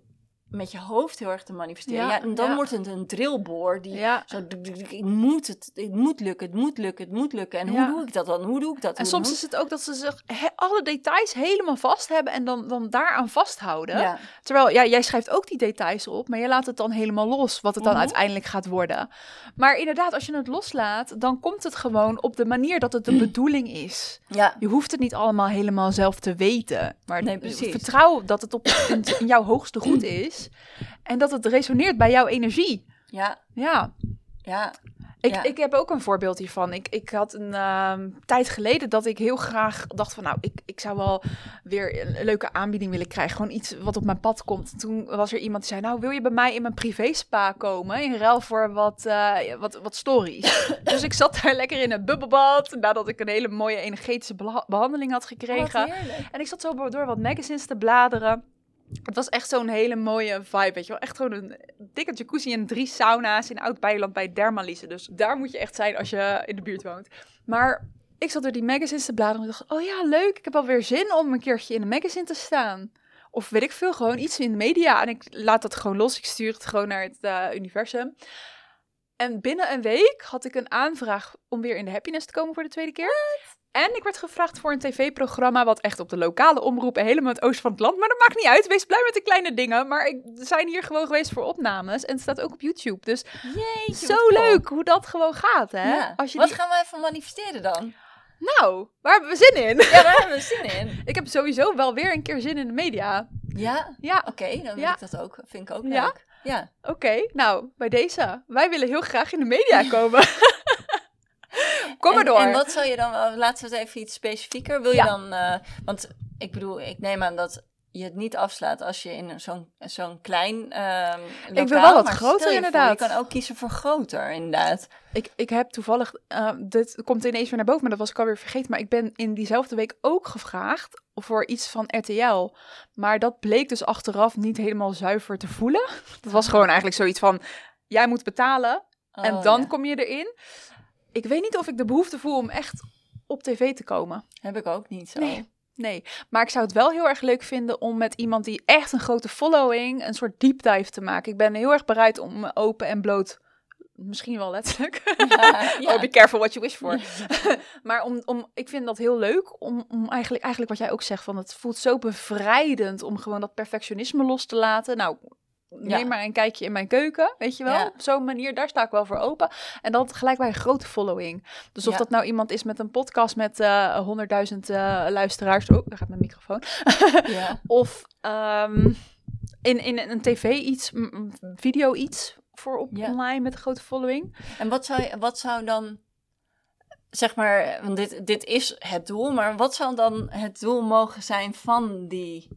met je hoofd heel erg te manifesteren. Ja, Ja, en dan ja. wordt het een drillboor die ja. zo, het moet het, het moet lukken, het moet lukken, het moet lukken. En hoe doe ik dat dan? Hoe doe ik dat? En Hoe soms is het ook dat ze zich he- alle details helemaal vast hebben en dan, dan daaraan vasthouden. Terwijl ja, jij schrijft ook die details op, maar je laat het dan helemaal los, wat het dan Mhm. uiteindelijk gaat worden. Maar inderdaad, als je het loslaat, dan komt het gewoon op de manier dat het de bedoeling is. Ja. Je hoeft het niet allemaal helemaal zelf te weten. Maar Nee, precies. vertrouw dat het op, in, in jouw hoogste goed is. En dat het resoneert bij jouw energie. Ja, Ja, ja, ik, Ja. ik heb ook een voorbeeld hiervan. Ik, ik had een ehm, tijd geleden dat ik heel graag dacht van... nou, ik, ik zou wel weer een leuke aanbieding willen krijgen. Gewoon iets wat op mijn pad komt. Toen was er iemand die zei... nou, wil je bij mij in mijn privé spa komen? In ruil voor wat, eh, wat, wat stories. [coughs] dus ik zat daar lekker in een bubbelbad... nadat ik een hele mooie energetische beha- behandeling had gekregen. Wat heerlijk. En ik zat zo door wat magazines te bladeren. Het was echt zo'n hele mooie vibe, weet je wel. Echt gewoon een dikke jacuzzi en drie sauna's in Oud-Beiland bij Dermalise. Dus daar moet je echt zijn als je in de buurt woont. Maar ik zat door die magazines te bladeren en dacht... Oh ja, leuk. Ik heb alweer zin om een keertje in een magazine te staan. Of weet ik veel, gewoon iets in de media. En ik laat dat gewoon los. Ik stuur het gewoon naar het eh, universum. En binnen een week had ik een aanvraag om weer in de happiness te komen voor de tweede keer. En ik werd gevraagd voor een tv-programma wat echt op de lokale omroep helemaal het oosten van het land. Maar dat maakt niet uit. Wees blij met de kleine dingen. Maar ik zijn hier gewoon geweest voor opnames. En het staat ook op YouTube. Dus Jeetje, zo cool. leuk hoe dat gewoon gaat, hè? Ja. Als je Wat die- gaan we even manifesteren dan? Nou, waar hebben we zin in? Ja, daar hebben we zin in. [laughs] ik heb sowieso wel weer een keer zin in de media. Ja, Ja, oké, dan wil Ja. ik dat ook. Vind ik ook Ja? leuk. Ja. oké. Nou, bij deze. Wij willen heel graag in de media [laughs] komen. [laughs] Kom maar en, door. En wat zou je dan, laten we het even iets specifieker. Wil je Ja. dan, eh, want ik bedoel, ik neem aan dat je het niet afslaat als je in zo'n zo'n klein ehm wil lokaal, wel wat groter, voor, inderdaad. je kan ook kiezen voor groter, inderdaad. Ik, ik heb toevallig, eh, dit komt ineens weer naar boven, maar dat was ik alweer vergeten. Maar ik ben in diezelfde week ook gevraagd voor iets van RTL. Maar dat bleek dus achteraf niet helemaal zuiver te voelen. Dat was gewoon eigenlijk zoiets van, jij moet betalen en Oh, dan ja. kom je erin. Ik weet niet of ik de behoefte voel om echt op tv te komen. Heb ik ook niet zo. Nee. Nee, maar ik zou het wel heel erg leuk vinden om met iemand die echt een grote following een soort deep dive te maken. Ik ben heel erg bereid om open en bloot, misschien wel letterlijk. [laughs] Ja. Oh, be careful what you wish for. [laughs] maar om, om, ik vind dat heel leuk om, om eigenlijk, eigenlijk wat jij ook zegt, van het voelt zo bevrijdend om gewoon dat perfectionisme los te laten. Nou, neem Ja. maar een kijkje in mijn keuken, weet je wel. Ja. Op zo'n manier, daar sta ik wel voor open. En dat gelijk bij een grote following. Dus of Ja. dat nou iemand is met een podcast met eh 100.000 eh, luisteraars. Oh, daar gaat mijn microfoon. [laughs] Ja. Of ehm, in, in een tv iets, video iets voor op online met een grote following. En wat zou, wat zou dan, zeg maar, want dit, dit is het doel, maar wat zou dan het doel mogen zijn van die,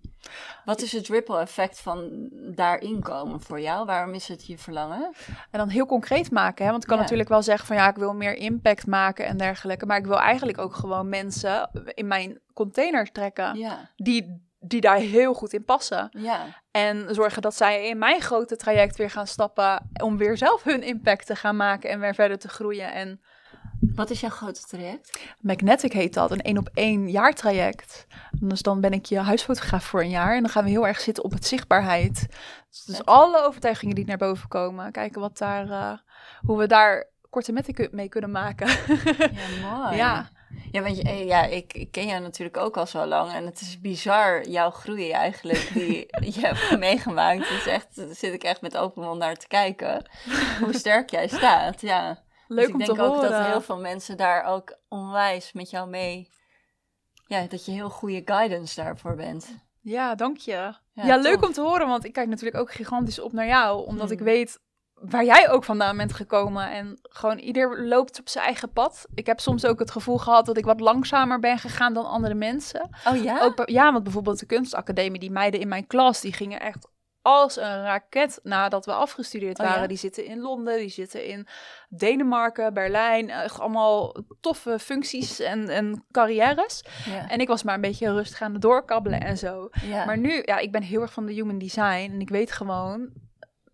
wat is het ripple effect van daarin komen voor jou? Waarom is het je verlangen? En dan heel concreet maken. Hè? Want ik kan Ja. natuurlijk wel zeggen van ja, ik wil meer impact maken en dergelijke. Maar ik wil eigenlijk ook gewoon mensen in mijn container trekken. Ja, Die, die daar heel goed in passen. ja, En zorgen dat zij in mijn grote traject weer gaan stappen. Om weer zelf hun impact te gaan maken en weer verder te groeien. En Wat is jouw grote traject? Magnetic heet dat, een één op één jaartraject. Dus dan ben ik je huisfotograaf voor een jaar en dan gaan we heel erg zitten op het zichtbaarheid. Dus, dus alle overtuigingen die naar boven komen, kijken wat daar, eh, hoe we daar korte metten mee kunnen maken. Ja, [laughs] mooi. Ja. Ja, want je, eh, ja, ik, ik ken jou natuurlijk ook al zo lang. En het is bizar, jouw groei eigenlijk, die [laughs] [laughs] je hebt meegemaakt. Is echt, daar zit ik echt met open mond naar te kijken. Hoe sterk jij staat, ja. Leuk dus om ik te denk ook horen. dat heel veel mensen daar ook onwijs met jou mee... Ja, dat je heel goede guidance daarvoor bent. Ja, dank je. Ja, leuk om te horen, want ik kijk natuurlijk ook gigantisch op naar jou. Omdat Hmm. ik weet waar jij ook vandaan bent gekomen. En gewoon ieder loopt op zijn eigen pad. Ik heb soms ook het gevoel gehad dat ik wat langzamer ben gegaan dan andere mensen. Oh ja? Ook, ja, want bijvoorbeeld de kunstacademie, die meiden in mijn klas, die gingen echt als een raket nadat we afgestudeerd Oh, ja? waren. Die zitten in Londen, die zitten in Denemarken, Berlijn. Echt allemaal toffe functies en, en carrières. ja. En ik was maar een beetje rustig aan het doorkabbelen en zo. ja. Maar nu, ja, ik ben heel erg van de human design. En ik weet gewoon...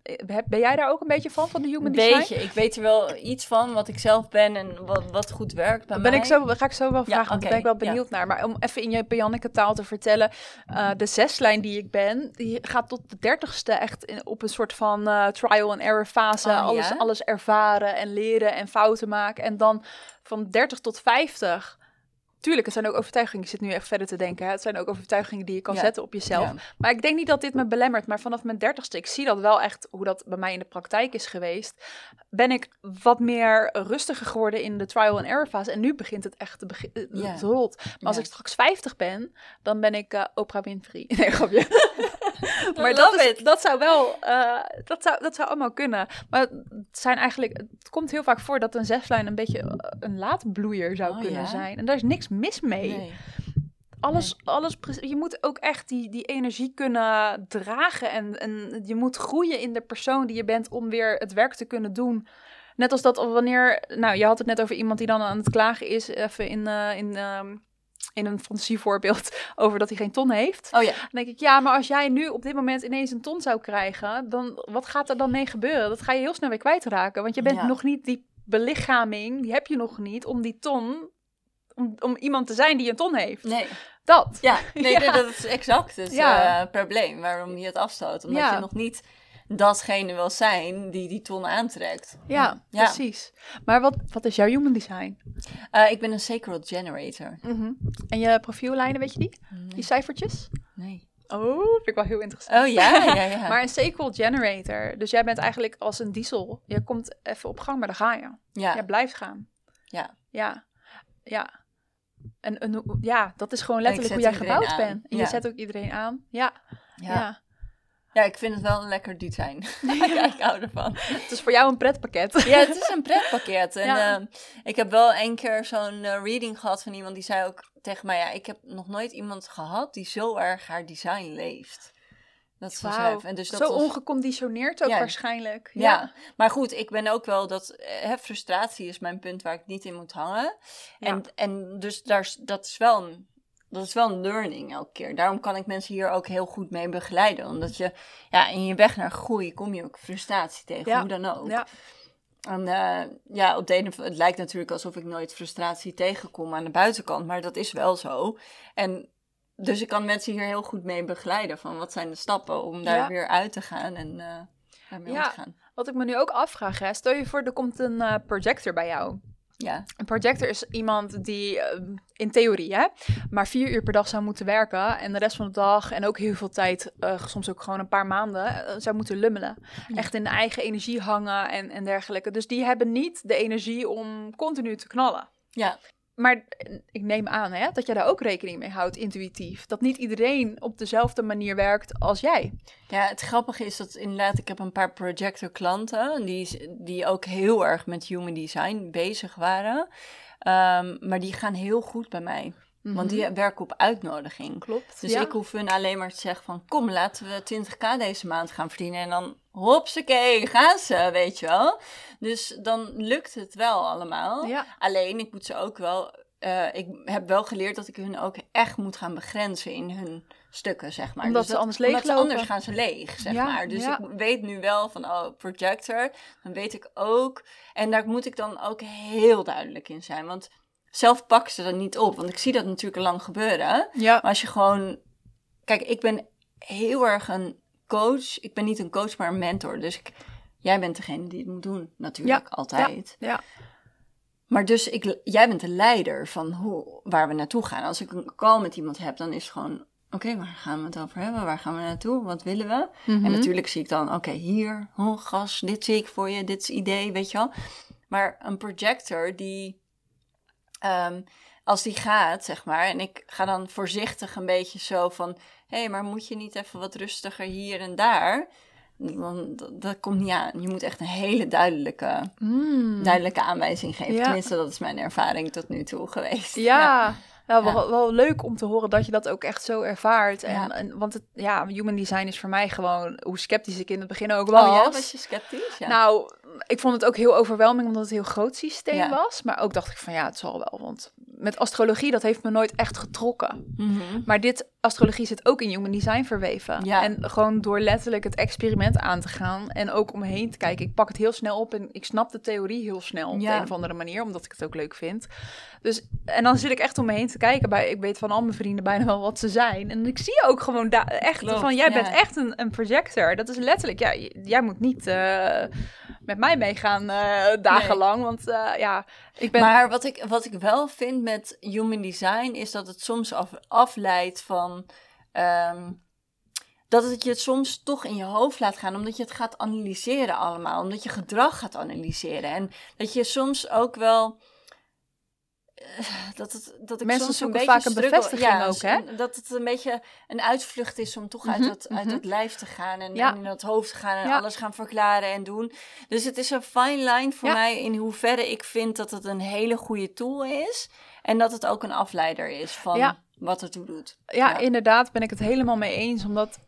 eh, Ben jij daar ook een beetje van, van de human Een design? beetje. Ik weet er wel iets van wat ik zelf ben en wat, wat goed werkt bij Dan ben mij. ik zo, ga ik zo wel Ja, vragen, want daar ben ik wel benieuwd naar. Maar om even in je Janneke taal te vertellen. eh, de zeslijn die ik ben, die gaat tot de dertigste echt in, op een soort van eh, trial and error fase. Oh, alles, ja? alles ervaren en leren en fouten maken. En dan van 30 tot 50... Tuurlijk, het zijn ook overtuigingen. Ik zit nu echt verder te denken. Hè. Het zijn ook overtuigingen die je kan Ja. zetten op jezelf. Ja. Maar ik denk niet dat dit me belemmert. Maar vanaf mijn dertigste, ik zie dat wel echt hoe dat bij mij in de praktijk is geweest. Ben ik wat meer rustiger geworden in de trial and error fase. En nu begint het echt te begin, eh, Ja. het rolt. Maar als ik straks 50 ben, dan ben ik eh, Oprah Winfrey. [laughs] Nee, grapje. [laughs] maar dat, is, dat zou wel, eh, dat, zou, dat zou allemaal kunnen. Maar het zijn eigenlijk, het komt heel vaak voor dat een zeslijn een beetje eh, een laatbloeier zou Oh, kunnen ja? zijn. En daar is niks mis mee. Nee. Alles, alles, je moet ook echt die, die energie kunnen dragen. En, en je moet groeien in de persoon die je bent om weer het werk te kunnen doen. Net als dat wanneer, nou, je had het net over iemand die dan aan het klagen is, even in, eh, in, ehm, in een fantasievoorbeeld, [laughs] over dat hij geen ton heeft. Oh ja. Dan denk ik, ja, maar als jij nu op dit moment ineens een ton zou krijgen, dan wat gaat er dan mee gebeuren? Dat ga je heel snel weer kwijtraken, want je bent Ja. nog niet die belichaming, die heb je nog niet om die ton, om, om iemand te zijn die een ton heeft. Nee. Dat. Ja, nee, [laughs] Ja. dat is exact het Ja. eh, probleem waarom je het afstoot. Omdat je nog niet datgene wil zijn die die ton aantrekt. Ja, Ja. precies. Maar wat, wat is jouw human design? Eh, ik ben een sacred generator. En je profiellijnen, weet je die? Nee. Die cijfertjes? nee. Oh, vind ik wel heel interessant. Oh ja, ja, ja. [laughs] Maar een sacred generator. Dus jij bent eigenlijk als een diesel. Je komt even op gang, maar dan ga je. ja. Je blijft gaan. Ja. Ja. Ja. En, en ja, dat is gewoon letterlijk hoe jij gebouwd bent. En Ja. je zet ook iedereen aan. Ja. Ja. ja. Ja, ik vind het wel een lekker design. [laughs] [laughs] ja, ik hou ervan. Het is voor jou een pretpakket. Ja, het is een pretpakket. En [laughs] Ja. ehm, ik heb wel een keer zo'n eh, reading gehad van iemand die zei ook tegen mij... Ja, ik heb nog nooit iemand gehad die zo erg haar design leeft. Dat zei. En dus dat Zo was- ongeconditioneerd ook Ja. waarschijnlijk. Ja. Ja. maar goed, ik ben ook wel dat eh, hè, frustratie is mijn punt waar ik niet in moet hangen. En, en dus daar, is- dat, is wel een, dat is wel een learning elke keer. Daarom kan ik mensen hier ook heel goed mee begeleiden. Omdat je, ja, in je weg naar groei kom je ook frustratie tegen, Ja. hoe dan ook. Ja. En eh, ja, op de ene, het lijkt natuurlijk alsof ik nooit frustratie tegenkom aan de buitenkant, maar dat is wel zo. En dus ik kan mensen hier heel goed mee begeleiden van wat zijn de stappen om daar Ja. weer uit te gaan en eh daarmee om te gaan. Wat ik me nu ook afvraag, hè, stel je voor, er komt een eh, projector bij jou. Ja, Een projector is iemand die eh, in theorie hè, maar vier uur per dag zou moeten werken. En de rest van de dag en ook heel veel tijd, eh, soms ook gewoon een paar maanden, eh, zou moeten lummelen. Ja. Echt in de eigen energie hangen en, en dergelijke. Dus die hebben niet de energie om continu te knallen. ja, Maar ik neem aan hè, dat jij daar ook rekening mee houdt, intuïtief. Dat niet iedereen op dezelfde manier werkt als jij. Ja, het grappige is dat inderdaad, ik heb een paar projector klanten die, die ook heel erg met human design bezig waren. Ehm, maar die gaan heel goed bij mij. Want die werken op uitnodiging. Mhm. klopt. Dus ja. ik hoef hun alleen maar te zeggen van... kom, laten we 20k deze maand gaan verdienen. En dan hopsakee, gaan ze, weet je wel. Dus dan lukt het wel allemaal. Ja. Alleen, ik moet ze ook wel... eh, ik heb wel geleerd dat ik hun ook echt moet gaan begrenzen in hun stukken, zeg maar. Omdat Dus ze dat- anders Omdat ze leeglopen. anders gaan ze leeg, zeg Ja, maar. Dus ja. ik weet nu wel van, oh, projector. Dan weet ik ook... En daar moet ik dan ook heel duidelijk in zijn. Want zelf pakken ze dat niet op. Want ik zie dat natuurlijk al lang gebeuren. Ja. Maar als je gewoon. Kijk, ik ben heel erg een coach. Ik ben niet een coach, maar een mentor. Dus ik, jij bent degene die het moet doen, natuurlijk, altijd. ja. Maar dus ik, jij bent de leider van hoe, waar we naartoe gaan. Als ik een call met iemand heb, dan is het gewoon. Oké, waar gaan we het over hebben? Waar gaan we naartoe? Wat willen we? Mhm. En natuurlijk zie ik dan, oké, hier, oh, gas, dit zie ik voor je, dit is idee, weet je wel. Maar een projector die, ehm, als die gaat, zeg maar, en ik ga dan voorzichtig een beetje zo van, hé, hey, maar moet je niet even wat rustiger hier en daar? Dan, dat, dat komt niet aan. Je moet echt een hele duidelijke, Mm. duidelijke aanwijzing geven. Ja. Tenminste, dat is mijn ervaring tot nu toe geweest. Ja, [laughs] nou, Ja. Wel, wel leuk om te horen dat je dat ook echt zo ervaart. En, en, want het, ja, human design is voor mij gewoon, hoe sceptisch ik in het begin ook Oh was. ja, was je sceptisch? Ja. Nou, ik vond het ook heel overweldigend omdat het een heel groot systeem Ja. was. Maar ook dacht ik van ja, het zal wel. Want met astrologie, dat heeft me nooit echt getrokken. Mhm. Maar dit, astrologie zit ook in human design verweven. Ja. En gewoon door letterlijk het experiment aan te gaan en ook om me heen te kijken. Ik pak het heel snel op en ik snap de theorie heel snel op Ja. de een of andere manier, omdat ik het ook leuk vind. Dus, en dan zit ik echt om me heen te kijken. Bij, ik weet van al mijn vrienden bijna wel wat ze zijn. En ik zie ook gewoon echt Klopt, van, jij bent echt een, een projector. Dat is letterlijk, ja, jij moet niet eh, met mij meegaan eh, dagenlang. Want eh, ja, ik ben... Maar wat ik, wat ik wel vind met human design is dat het soms af, afleidt van. ehm, dat het je het soms toch in je hoofd laat gaan, omdat je het gaat analyseren allemaal. Omdat je gedrag gaat analyseren. En dat je soms ook wel. Eh, Dat, het, dat ik Mensen soms zoeken een vaak beetje een bevestiging ja, ook, hè? Dat het een beetje een uitvlucht is om toch uit, Mhm, dat, uit mhm. dat lijf te gaan. En, Ja. en in dat hoofd te gaan en Ja. alles gaan verklaren en doen. Dus het is een fine line voor mij in hoeverre ik vind dat het een hele goede tool is. En dat het ook een afleider is van wat het toe doet. Ja, Ja. inderdaad ben ik het helemaal mee eens. Omdat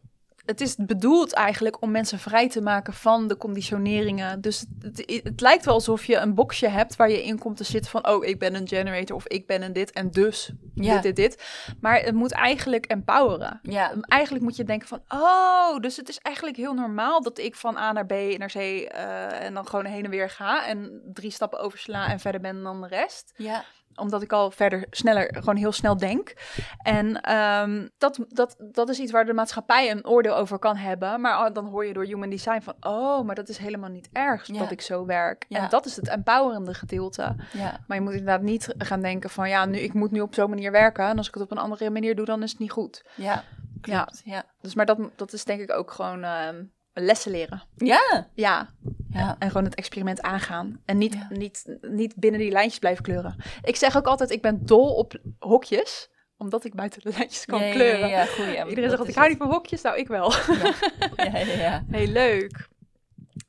het is bedoeld eigenlijk om mensen vrij te maken van de conditioneringen. Dus het, het, het lijkt wel alsof je een boxje hebt waar je in komt te zitten van... oh, ik ben een generator of ik ben een dit en dus Ja. dit, dit, dit. Maar het moet eigenlijk empoweren. Ja, Eigenlijk moet je denken van, oh, dus het is eigenlijk heel normaal dat ik van A naar B naar C eh, en dan gewoon heen en weer ga en drie stappen oversla en verder ben dan de rest ja, omdat ik al verder sneller, gewoon heel snel denk. En ehm, dat, dat, dat is iets waar de maatschappij een oordeel over kan hebben. Maar oh, dan hoor je door human design van, oh, maar dat is helemaal niet erg Ja. dat ik zo werk. Ja. En dat is het empowerende gedeelte. ja, Maar je moet inderdaad niet gaan denken van, ja, nu, ik moet nu op zo'n manier werken. En als ik het op een andere manier doe, dan is het niet goed. ja. Ja, Klopt, ja. dus maar dat, dat is denk ik ook gewoon ehm, lessen leren. Ja, Ja, ja. en gewoon het experiment aangaan. En niet, Ja. niet, niet binnen die lijntjes blijven kleuren. Ik zeg ook altijd, ik ben dol op hokjes. Omdat ik buiten de lijntjes kan ja, kleuren. Ja. [laughs] Iedereen Dat zegt ik hou niet van hokjes. Nou, ik wel. het. [laughs] Ja, ja, ja. Heel leuk.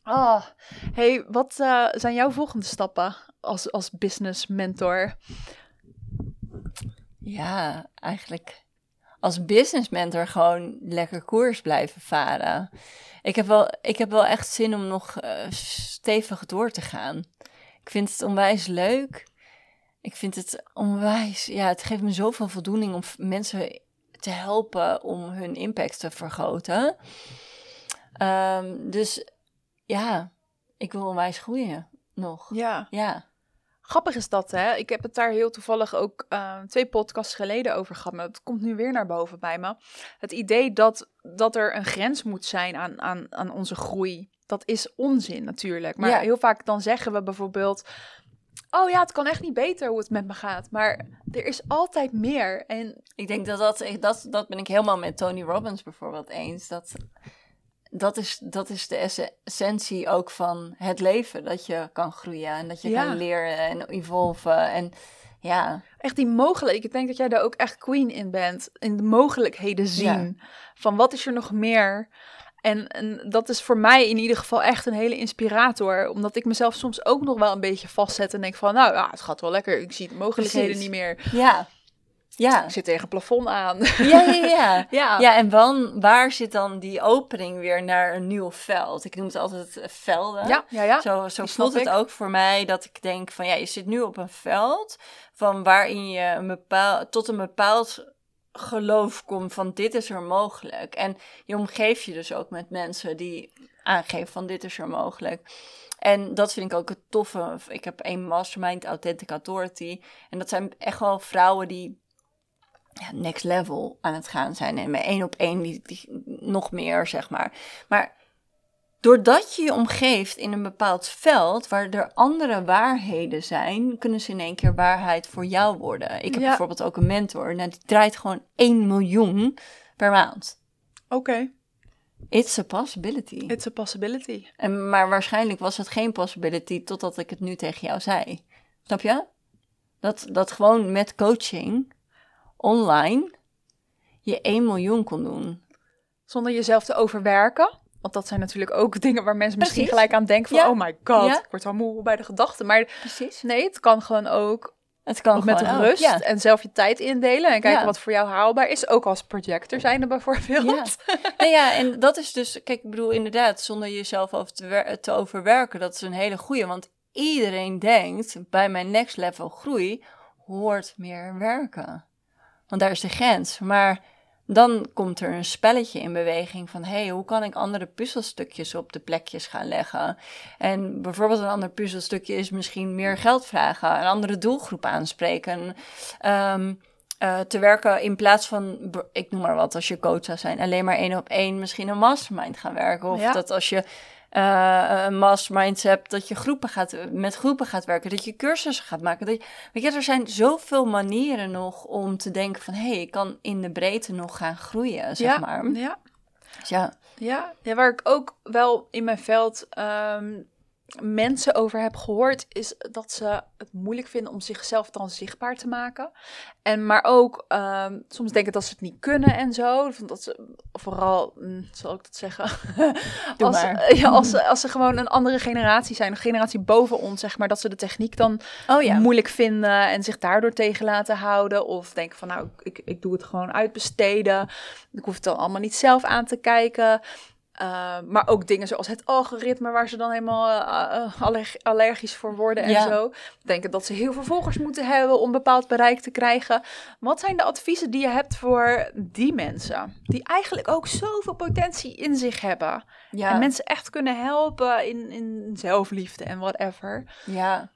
Oh, hey, wat eh, zijn jouw volgende stappen als, als business mentor? Ja, eigenlijk als business mentor gewoon lekker koers blijven varen. Ik heb wel, ik heb wel echt zin om nog eh, stevig door te gaan. Ik vind het onwijs leuk. Ik vind het onwijs, ja, het geeft me zoveel voldoening om mensen te helpen om hun impact te vergroten. Ehm, dus ja, ik wil onwijs groeien. nog. Ja. Ja. Grappig is dat, hè? Ik heb het daar heel toevallig ook uh, twee podcasts geleden over gehad. Maar het komt nu weer naar boven bij me. Het idee dat, dat er een grens moet zijn aan, aan, aan onze groei. Dat is onzin natuurlijk. Maar Ja. heel vaak dan zeggen we bijvoorbeeld... Oh ja, het kan echt niet beter hoe het met me gaat. Maar er is altijd meer. En Ik denk dat dat, dat, dat ben ik helemaal met Tony Robbins bijvoorbeeld eens. Dat, dat, is, dat is de esse- essentie ook van het leven. Dat je kan groeien en dat je Ja. kan leren en evolven. En ja, echt die mogelijkheden. Ik denk dat jij daar ook echt queen in bent. In de mogelijkheden zien. Van wat is er nog meer? En, en dat is voor mij in ieder geval echt een hele inspirator. Omdat ik mezelf soms ook nog wel een beetje vastzet. En denk van, nou ja, het gaat wel lekker. Ik zie de mogelijkheden Precies. niet meer. ja, ja. Ik zit tegen het plafond aan. Ja, ja, [laughs] ja. ja. Ja, en dan, waar zit dan die opening weer naar een nieuw veld? Ik noem het altijd velden. ja, ja, ja. Zo, zo die voelt het ik. ook voor mij dat ik denk van ja, je zit nu op een veld van waarin je een bepaal, tot een bepaald geloof komt van dit is er mogelijk. En je omgeeft je dus ook met mensen die aangeven van dit is er mogelijk. En dat vind ik ook het toffe. Ik heb één mastermind, Authentic Authority. En dat zijn echt wel vrouwen die ja, next level aan het gaan zijn. En met één op één die, die, nog meer, zeg maar. Maar doordat je je omgeeft in een bepaald veld waar er andere waarheden zijn, kunnen ze in één keer waarheid voor jou worden. Ik heb Ja. bijvoorbeeld ook een mentor. Nou, die draait gewoon 1 miljoen per maand. Oké, It's a possibility. it's a possibility. En, maar waarschijnlijk was het geen possibility totdat ik het nu tegen jou zei. Snap je? Dat, dat gewoon met coaching online je 1 miljoen kon doen. Zonder jezelf te overwerken. Want dat zijn natuurlijk ook [laughs] dingen waar mensen misschien Precies. gelijk aan denken van... Ja. Oh my god, Ja. ik word al moe bij de gedachte. Maar Precies. nee, het kan gewoon ook Het kan Ook met rust Ja. en zelf je tijd indelen en kijken Ja. wat voor jou haalbaar is. Ook als projector zijnde bijvoorbeeld. Ja. [laughs] nou ja, en dat is dus, kijk, ik bedoel inderdaad, zonder jezelf over te, te overwerken, dat is een hele goeie. Want iedereen denkt, bij mijn next level groei hoort meer werken. Want daar is de grens. Maar dan komt er een spelletje in beweging van, hé, hey, hoe kan ik andere puzzelstukjes op de plekjes gaan leggen? En bijvoorbeeld een ander puzzelstukje is misschien meer geld vragen, een andere doelgroep aanspreken. Ehm, eh, te werken in plaats van, ik noem maar wat, als je coach zou zijn, alleen maar één op één misschien een mastermind gaan werken. Of Ja. dat als je een mastermind hebt, dat je groepen gaat, met groepen gaat werken, dat je cursussen gaat maken. Dat je, weet je, er zijn zoveel manieren nog om te denken van, hé, hey, ik kan in de breedte nog gaan groeien, zeg ja, maar. ja, Dus ja, ja. ja, waar ik ook wel in mijn veld ehm, mensen over heb gehoord, is dat ze het moeilijk vinden om zichzelf dan zichtbaar te maken. En maar ook ehm, soms denken dat ze het niet kunnen en zo. Dat ze vooral, hm, zal ik dat zeggen, [laughs] als, [laughs] ja, als, ze, [laughs] als ze gewoon een andere generatie zijn, een generatie boven ons, zeg maar, dat ze de techniek dan oh ja. moeilijk vinden en zich daardoor tegen laten houden. Of denken van nou, ik, ik doe het gewoon uitbesteden. Ik hoef het dan allemaal niet zelf aan te kijken. Uh, maar ook dingen zoals het algoritme, waar ze dan helemaal uh, aller allergisch voor worden en Ja. zo. Denken dat ze heel veel volgers moeten hebben om bepaald bereik te krijgen. Wat zijn de adviezen die je hebt voor die mensen? Die eigenlijk ook zoveel potentie in zich hebben. ja. En mensen echt kunnen helpen in, in zelfliefde en whatever. Ja.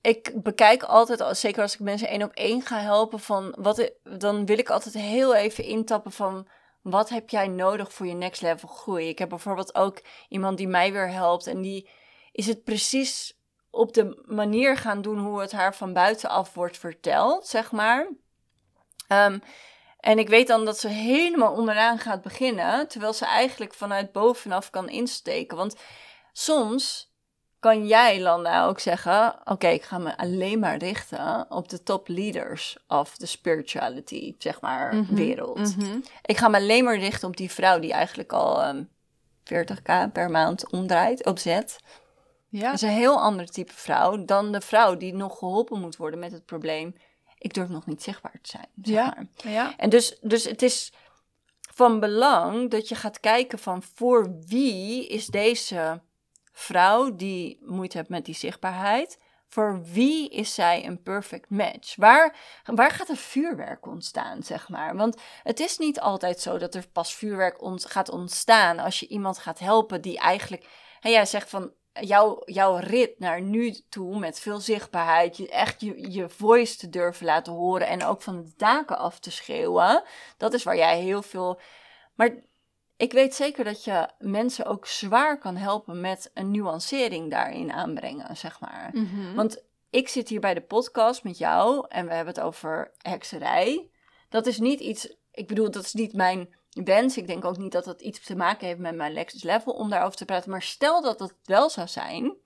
Ik bekijk altijd, zeker als ik mensen één op één ga helpen, van wat, dan wil ik altijd heel even intappen van wat heb jij nodig voor je next level groei. Ik heb bijvoorbeeld ook iemand die mij weer helpt en die is het precies op de manier gaan doen hoe het haar van buitenaf wordt verteld, zeg maar. Um, en ik weet dan dat ze helemaal onderaan gaat beginnen, terwijl ze eigenlijk vanuit bovenaf kan insteken. Want soms kan jij, Landa, ook zeggen: Oké, okay, ik ga me alleen maar richten op de top leaders of de spirituality, zeg maar, mm -hmm, wereld. Mm -hmm. Ik ga me alleen maar richten op die vrouw die eigenlijk al um, 40k per maand omdraait, opzet. Ja. Dat is een heel ander type vrouw dan de vrouw die nog geholpen moet worden met het probleem. Ik durf nog niet zichtbaar te zijn. Zeg ja. Maar. ja. En dus, dus het is van belang dat je gaat kijken van voor wie is deze vrouw die moeite heeft met die zichtbaarheid, voor wie is zij een perfect match? Waar, waar gaat er vuurwerk ontstaan, zeg maar? Want het is niet altijd zo dat er pas vuurwerk ont gaat ontstaan als je iemand gaat helpen die eigenlijk... En jij zegt van, jouw, jouw rit naar nu toe met veel zichtbaarheid, je echt je, je voice te durven laten horen en ook van de daken af te schreeuwen, dat is waar jij heel veel. Maar ik weet zeker dat je mensen ook zwaar kan helpen met een nuancering daarin aanbrengen, zeg maar. Mhm. Want ik zit hier bij de podcast met jou en we hebben het over hekserij. Dat is niet iets, ik bedoel, dat is niet mijn wens. Ik denk ook niet dat dat iets te maken heeft met mijn Lexus Level om daarover te praten. Maar stel dat het wel zou zijn,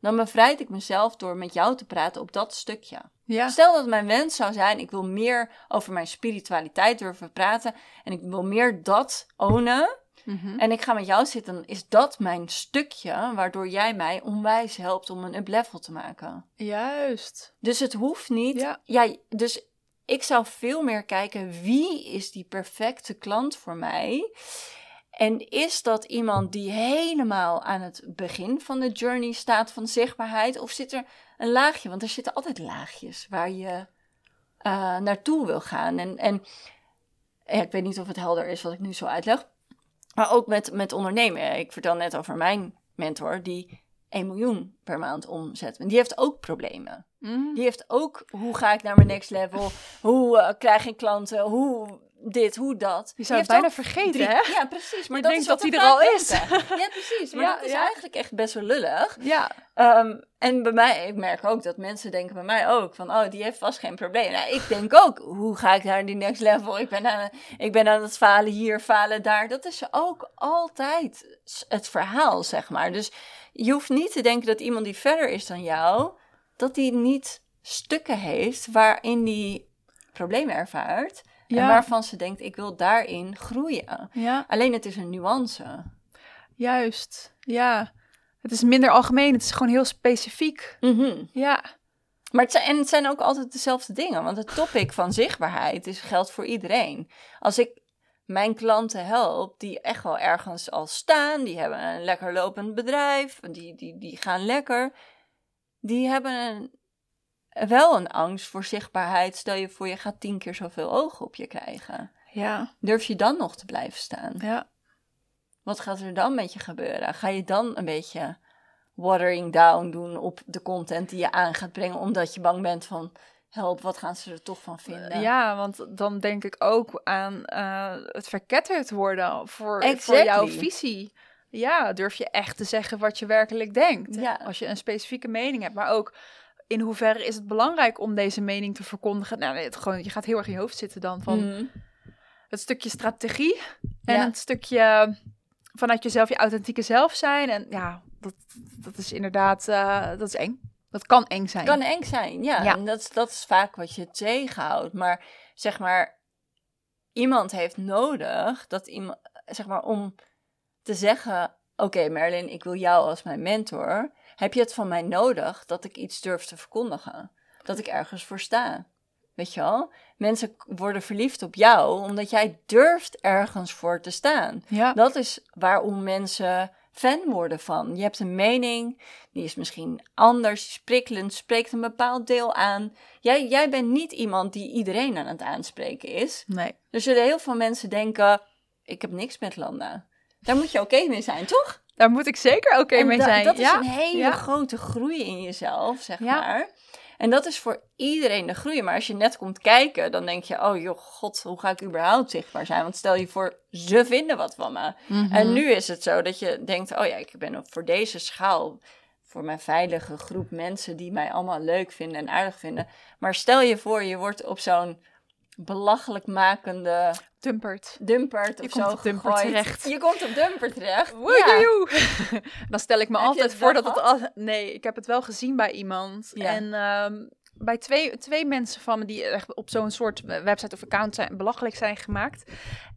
dan bevrijd ik mezelf door met jou te praten op dat stukje. Ja. Stel dat mijn wens zou zijn, ik wil meer over mijn spiritualiteit durven praten en ik wil meer dat ownen. Mhm. En ik ga met jou zitten, dan is dat mijn stukje waardoor jij mij onwijs helpt om een up-level te maken. Juist. Dus het hoeft niet. Ja. Ja, dus ik zou veel meer kijken wie is die perfecte klant voor mij. En is dat iemand die helemaal aan het begin van de journey staat van zichtbaarheid? Of zit er een laagje? Want er zitten altijd laagjes waar je eh, naartoe wil gaan. En, en ja, ik weet niet of het helder is wat ik nu zo uitleg. Maar ook met, met ondernemen. Ik vertel net over mijn mentor die 1 miljoen per maand omzet. En die heeft ook problemen. Mhm. Die heeft ook, hoe ga ik naar mijn next level? Hoe eh, krijg ik klanten? Hoe dit, hoe dat? Je zou het bijna vergeten, drie- hè? Ja, precies. Maar Je dat denkt is wat dat hij er al is. [laughs] Ja, precies. Maar Ja, dat is ja. eigenlijk echt best wel lullig. Ja. Ehm, en bij mij, ik merk ook dat mensen denken bij mij ook van, oh, die heeft vast geen probleem. Nou, ik denk ook, hoe ga ik naar die next level? Ik ben, aan, ik ben aan het falen hier, falen daar. Dat is ook altijd het verhaal, zeg maar. Dus je hoeft niet te denken dat iemand die verder is dan jou, dat die niet stukken heeft waarin die problemen ervaart. En waarvan ze denkt, ik wil daarin groeien. Ja. Alleen het is een nuance. Juist. Ja. Het is minder algemeen. Het is gewoon heel specifiek. Mhm. Ja. Maar het zijn, en het zijn ook altijd dezelfde dingen. Want het topic van zichtbaarheid is, geldt voor iedereen. Als ik mijn klanten help die echt wel ergens al staan, die hebben een lekker lopend bedrijf, die, die, die gaan lekker, die hebben een, wel een angst voor zichtbaarheid. Stel je voor, je gaat tien keer zoveel ogen op je krijgen. Ja. Durf je dan nog te blijven staan? Ja. Wat gaat er dan met je gebeuren? Ga je dan een beetje watering down doen op de content die je aan gaat brengen, omdat je bang bent van help, wat gaan ze er toch van vinden? Ja, want dan denk ik ook aan eh, het verketterd worden voor, voor jouw visie. Ja, durf je echt te zeggen wat je werkelijk denkt. Ja. Als je een specifieke mening hebt. Maar ook in hoeverre is het belangrijk om deze mening te verkondigen? Nou, het, gewoon, je gaat heel erg in je hoofd zitten dan van Mhm. het stukje strategie en Ja. het stukje vanuit jezelf je authentieke zelf zijn. En ja, dat, dat is inderdaad, eh, dat is eng. Dat kan eng zijn. kan eng zijn, ja. Ja. En dat, is- dat is vaak wat je tegenhoudt. Maar zeg maar, iemand heeft nodig dat iemand, zeg maar, om te zeggen: Oké, Merlin, ik wil jou als mijn mentor. Heb je het van mij nodig dat ik iets durf te verkondigen? Dat ik ergens voor sta? Weet je wel? Mensen worden verliefd op jou omdat jij durft ergens voor te staan. Ja. Dat is waarom mensen fan worden van. Je hebt een mening, die is misschien anders, prikkelend, spreekt een bepaald deel aan. Jij, jij bent niet iemand die iedereen aan het aanspreken is. Nee. Er zullen heel veel mensen denken, ik heb niks met Landa. Daar moet je oké mee zijn, toch? Daar moet ik zeker oké En mee da- zijn. Dat is een hele ja. grote groei in jezelf, zeg Ja. maar. En dat is voor iedereen de groei. Maar als je net komt kijken, dan denk je... oh joh, god, hoe ga ik überhaupt zichtbaar zijn? Want stel je voor, ze vinden wat van me. Mhm. En nu is het zo dat je denkt... oh ja, ik ben op- voor deze schaal... voor mijn veilige groep mensen... die mij allemaal leuk vinden en aardig vinden. Maar stel je voor, je wordt op zo'n belachelijk makende Dumpert. dumpert Je of komt zo op Dumpert gegooid. terecht. Je komt op dumper terecht. Ja. [laughs] Dan stel ik me Heb je altijd voor dat het al. Nee, ik heb het wel gezien bij iemand. Ja. En ehm, bij twee, twee mensen van me die echt op zo'n soort website of account zijn, belachelijk zijn gemaakt.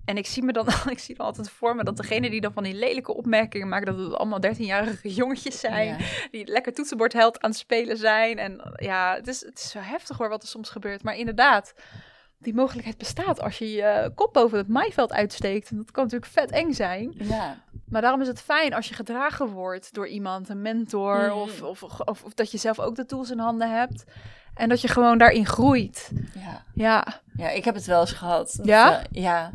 En ik zie me dan, [laughs] ik zie dan altijd voor me dat degene die dan van die lelijke opmerkingen maken, dat het allemaal 13-jarige jongetjes zijn. Ja. Die lekker toetsenbordheld aan het spelen zijn. En ja, het is, het is zo heftig hoor wat er soms gebeurt. Maar inderdaad, die mogelijkheid bestaat als je je kop boven het maaiveld uitsteekt. En dat kan natuurlijk vet eng zijn. Ja. Maar daarom is het fijn als je gedragen wordt door iemand, een mentor, Mhm. of, of, of, of dat je zelf ook de tools in handen hebt. En dat je gewoon daarin groeit. ja. Ja, Ja, ik heb het wel eens gehad. Dat, Ja? eh, ja.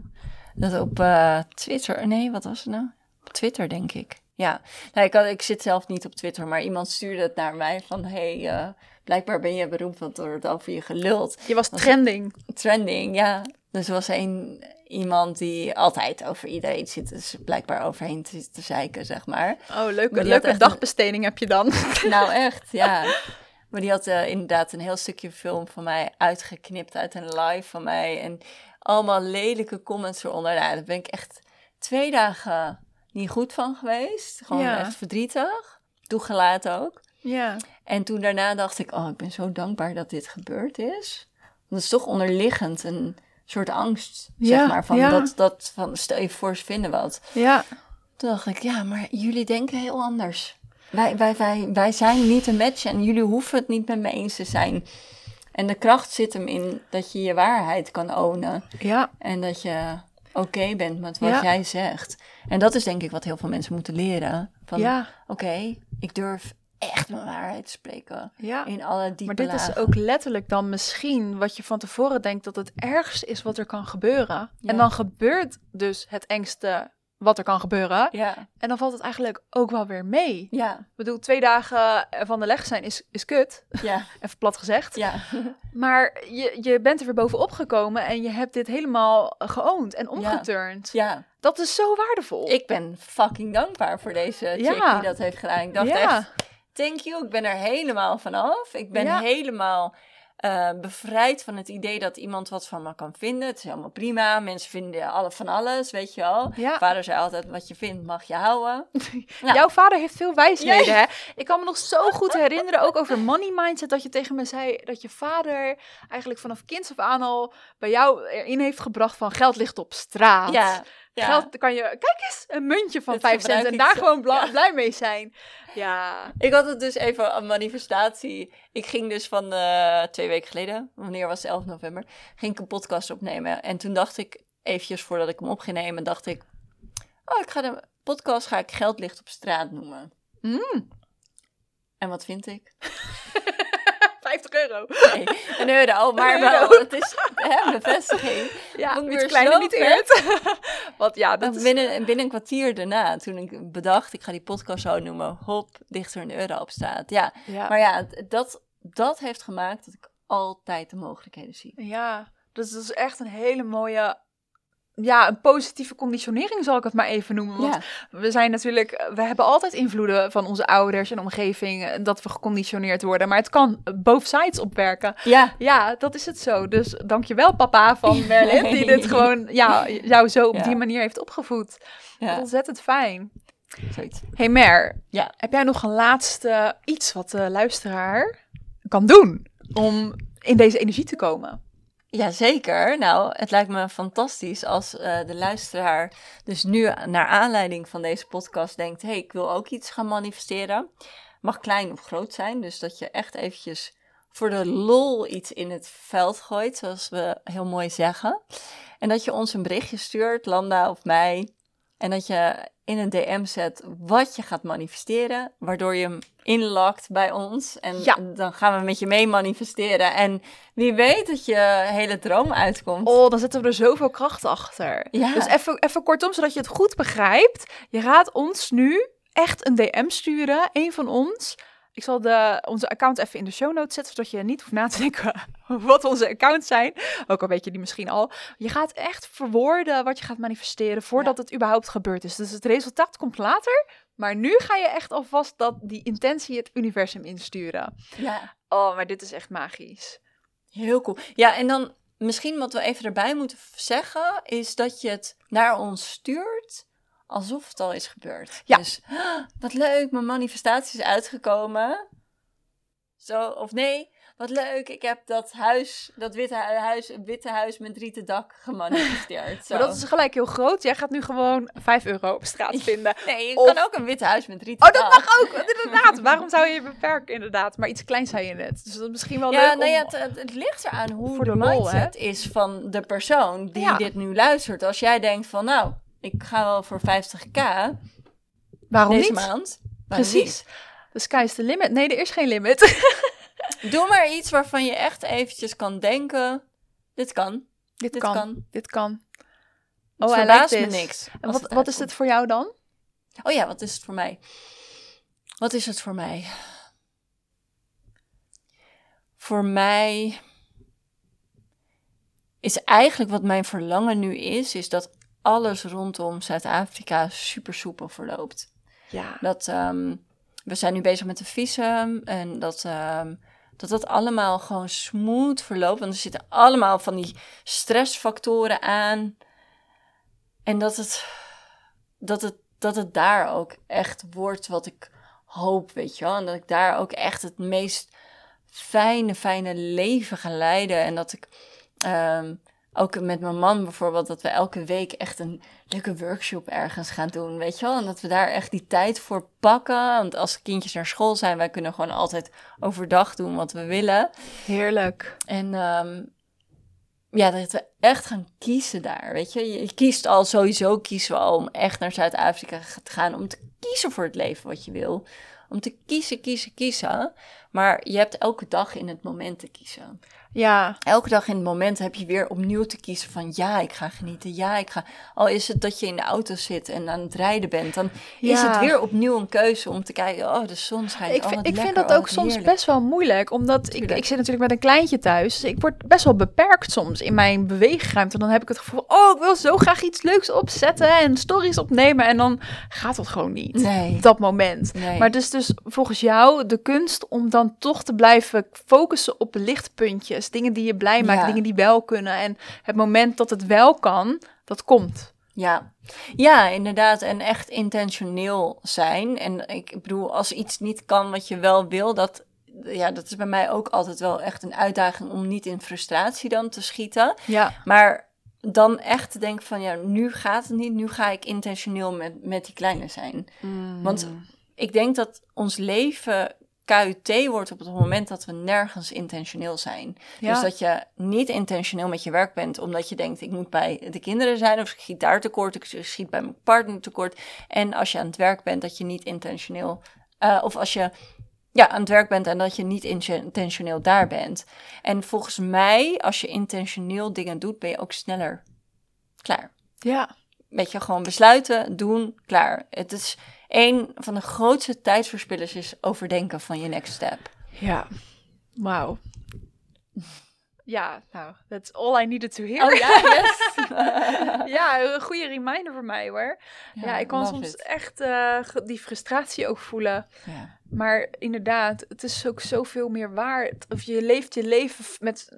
Dat op eh, Twitter. Nee, wat was het nou? Op Twitter, denk ik. Ja, nou, ik, had, ik zit zelf niet op Twitter, maar iemand stuurde het naar mij van... hey, eh, blijkbaar ben je beroemd, want er wordt over je geluld. Je was trending. Trending, ja. Dus er was een, iemand die altijd over iedereen zit, dus blijkbaar overheen te, te zeiken, zeg maar. Oh, leuke, leuke echt dagbesteding heb je dan. [laughs] Nou, echt, ja. [laughs] Maar die had eh, inderdaad een heel stukje film van mij uitgeknipt uit een live van mij. En allemaal lelijke comments eronder. Nou, daar ben ik echt twee dagen niet goed van geweest. Gewoon Ja. echt verdrietig. Toegelaten ook. Ja. En toen daarna dacht ik, oh, ik ben zo dankbaar dat dit gebeurd is. Want het is toch onderliggend een soort angst, Ja, zeg maar. Van ja. dat, dat van, stel je voor, ze vinden wat. Ja. Toen dacht ik, ja, maar jullie denken heel anders. Wij, wij, wij, wij zijn niet een match en jullie hoeven het niet met me eens te zijn. En de kracht zit hem in dat je je waarheid kan ownen. Ja. En dat je oké bent met wat Ja. jij zegt. En dat is denk ik wat heel veel mensen moeten leren. Van, Ja. oké, ik durf echt mijn waarheid spreken. Ja. In alle diepe Maar dit is ook letterlijk dan misschien wat je van tevoren denkt dat het ergste is wat er kan gebeuren. Ja. En dan gebeurt dus het engste wat er kan gebeuren. Ja, En dan valt het eigenlijk ook wel weer mee. ja, Ik bedoel, twee dagen van de leg zijn is, is kut, ja, [laughs] even plat gezegd. ja. [laughs] Maar je, je bent er weer bovenop gekomen en je hebt dit helemaal geoond en omgeturnd. ja. Dat is zo waardevol. Ik ben fucking dankbaar voor deze chick Ja. die dat heeft gedaan. Ik dacht echt, thank you. Ik ben er helemaal vanaf. Ik ben Ja. helemaal eh, bevrijd van het idee dat iemand wat van me kan vinden. Het is helemaal prima. Mensen vinden alle van alles, weet je wel. Ja. Vader zei altijd, wat je vindt mag je houden. Ja. [laughs] Jouw vader heeft veel wijsheden, hè? Ik kan me nog zo goed herinneren, ook over money mindset, dat je tegen me zei dat je vader eigenlijk vanaf kinds af aan al bij jou erin heeft gebracht van geld ligt op straat. Ja, ja. Geld kan je, kijk eens, een muntje van Dat 5 cent en daar zo, gewoon bla- ja. blij mee zijn. [laughs] Ja, Ik had het dus even een manifestatie. Ik ging dus van eh, twee weken geleden, wanneer was het 11 november, ging ik een podcast opnemen. En toen dacht ik, eventjes voordat ik hem op ging nemen, dacht ik, oh, ik ga de podcast ga ik Geld ligt op straat noemen. Mm. En wat vind ik? [laughs] 50 euro. Nee, een euro, maar Een wel, het is hè, bevestiging. Ja, iets kleiner niet eert. [laughs] Want ja, dat is... Binnen, binnen een kwartier daarna, toen ik bedacht, ik ga die podcast zo noemen, hop, ligt er een euro op straat. Ja, Ja. maar ja, dat, dat heeft gemaakt dat ik altijd de mogelijkheden zie. Ja, dus dat is echt een hele mooie, ja, een positieve conditionering zal ik het maar even noemen. Want Ja. we zijn natuurlijk, we hebben altijd invloeden van onze ouders en omgeving, eh, dat we geconditioneerd worden. Maar het kan both sides opwerken. Ja, Ja, dat is het zo. Dus dankjewel papa van [laughs] Merlin, die dit gewoon, ja, jou zo op Ja. die manier heeft opgevoed. ja. Ontzettend fijn. zoiets. Hey Mer, Ja. heb jij nog een laatste iets wat de luisteraar kan doen om in deze energie te komen? Jazeker. Nou, het lijkt me fantastisch als eh, de luisteraar dus nu naar aanleiding van deze podcast denkt... hey, ik wil ook iets gaan manifesteren. Mag klein of groot zijn, dus dat je echt eventjes voor de lol iets in het veld gooit, zoals we heel mooi zeggen. En dat je ons een berichtje stuurt, Landa of mij. En dat je in een DM zet wat je gaat manifesteren, waardoor je hem inlakt bij ons. En Ja. dan gaan we met je mee manifesteren. En wie weet dat je hele droom uitkomt. Oh, dan zetten we er zoveel kracht achter. Ja. Dus even, even kortom, zodat je het goed begrijpt. Je gaat ons nu echt een DM sturen, een van ons. Ik zal de, onze account even in de show notes zetten, zodat je niet hoeft na te denken [laughs] wat onze accounts zijn. Ook al weet je die misschien al. Je gaat echt verwoorden wat je gaat manifesteren voordat het überhaupt gebeurd is. Dus het resultaat komt later. Maar nu ga je echt alvast dat, die intentie het universum insturen. Ja, Oh, maar dit is echt magisch. heel cool. Ja, en dan misschien wat we even erbij moeten zeggen, is dat je het naar ons stuurt alsof het al is gebeurd. Ja. Dus, "Ah, wat leuk, mijn manifestatie is uitgekomen. Zo, of nee, wat leuk, ik heb dat huis, dat witte hu- huis, witte huis met rieten dak gemanifesteerd. [laughs] Zo. Maar dat is gelijk heel groot. Jij gaat nu gewoon 5 euro op straat vinden. Nee, je Of- kan ook een witte huis met rieten Oh, dat dak. mag ook, inderdaad. [laughs] Waarom zou je je beperken, inderdaad? Maar iets kleins zei je net. Dus dat is misschien wel Ja, leuk nou ja, het, het, het ligt eraan hoe de, de lol, mindset is van de persoon die Ja. dit nu luistert. Als jij denkt van, nou, ik ga wel voor 50k Waarom deze niet? maand. waarom Precies. The sky is the limit. Nee, er is geen limit. [laughs] Doe maar iets waarvan je echt eventjes kan denken, dit kan, dit, dit kan. kan. Dit kan. Het Oh, like me niks. En wat, het wat is dit voor jou dan? Oh ja, wat is het voor mij? Wat is het voor mij? Voor mij is eigenlijk wat mijn verlangen nu is, is dat alles rondom Zuid-Afrika super soepel verloopt. Ja. Dat ehm, we zijn nu bezig met de visum en dat, ehm, dat dat allemaal gewoon smooth verloopt. Want er zitten allemaal van die stressfactoren aan. En dat het, dat het, dat het daar ook echt wordt wat ik hoop, weet je wel. En dat ik daar ook echt het meest fijne, fijne leven ga leiden. En dat ik ehm, ook met mijn man bijvoorbeeld, dat we elke week echt een leuke workshop ergens gaan doen, weet je wel. En dat we daar echt die tijd voor pakken. Want als kindjes naar school zijn, wij kunnen gewoon altijd overdag doen wat we willen. Heerlijk. En ehm, ja, dat we echt gaan kiezen daar, weet je. Je kiest al sowieso, kiezen we al om echt naar Zuid-Afrika te gaan. Om te kiezen voor het leven wat je wil. Om te kiezen, kiezen, kiezen. Maar je hebt elke dag in het moment te kiezen. Ja. Elke dag in het moment heb je weer opnieuw te kiezen van ja, ik ga genieten. Ja, ik ga. Al is het dat je in de auto zit en aan het rijden bent, dan is het weer opnieuw een keuze om te kijken. Oh, de zon schijnt. Ik, oh, ik vind dat oh, ook wat soms heerlijk. best wel moeilijk, omdat ik, ik zit natuurlijk met een kleintje thuis. Dus ik word best wel beperkt soms in mijn beweegruimte. Dan heb ik het gevoel, oh, ik wil zo graag iets leuks opzetten en stories opnemen. En dan gaat dat gewoon niet. Nee. Op dat moment. Nee. Maar het is dus volgens jou de kunst om dan toch te blijven focussen op lichtpuntjes. Dingen die je blij maken, Ja. dingen die wel kunnen. En het moment dat het wel kan, dat komt. Ja. ja, inderdaad. En echt intentioneel zijn. En ik bedoel, als iets niet kan wat je wel wil, dat, ja, dat is bij mij ook altijd wel echt een uitdaging om niet in frustratie dan te schieten. Ja, Maar dan echt te denken van, ja, nu gaat het niet. Nu ga ik intentioneel met, met die kleine zijn. Want ik denk dat ons leven KUT wordt op het moment dat we nergens intentioneel zijn. Ja. Dus dat je niet intentioneel met je werk bent, omdat je denkt, ik moet bij de kinderen zijn, of ik schiet daar tekort, ik schiet bij mijn partner tekort. En als je aan het werk bent, dat je niet intentioneel, eh, of als je ja, aan het werk bent en dat je niet intentioneel daar bent. En volgens mij, als je intentioneel dingen doet, ben je ook sneller klaar. ja. Weet je, gewoon besluiten, doen, klaar. Het is een van de grootste tijdsverspillers is overdenken van je next step. Ja, wauw. Ja, nou, that's all I needed to hear. Oh ja, [laughs] yes. [laughs] ja, een goede reminder voor mij hoor. Ja, ik kan soms it. echt eh, die frustratie ook voelen. Ja. Maar inderdaad, het is ook zoveel meer waard. Of je leeft je leven met.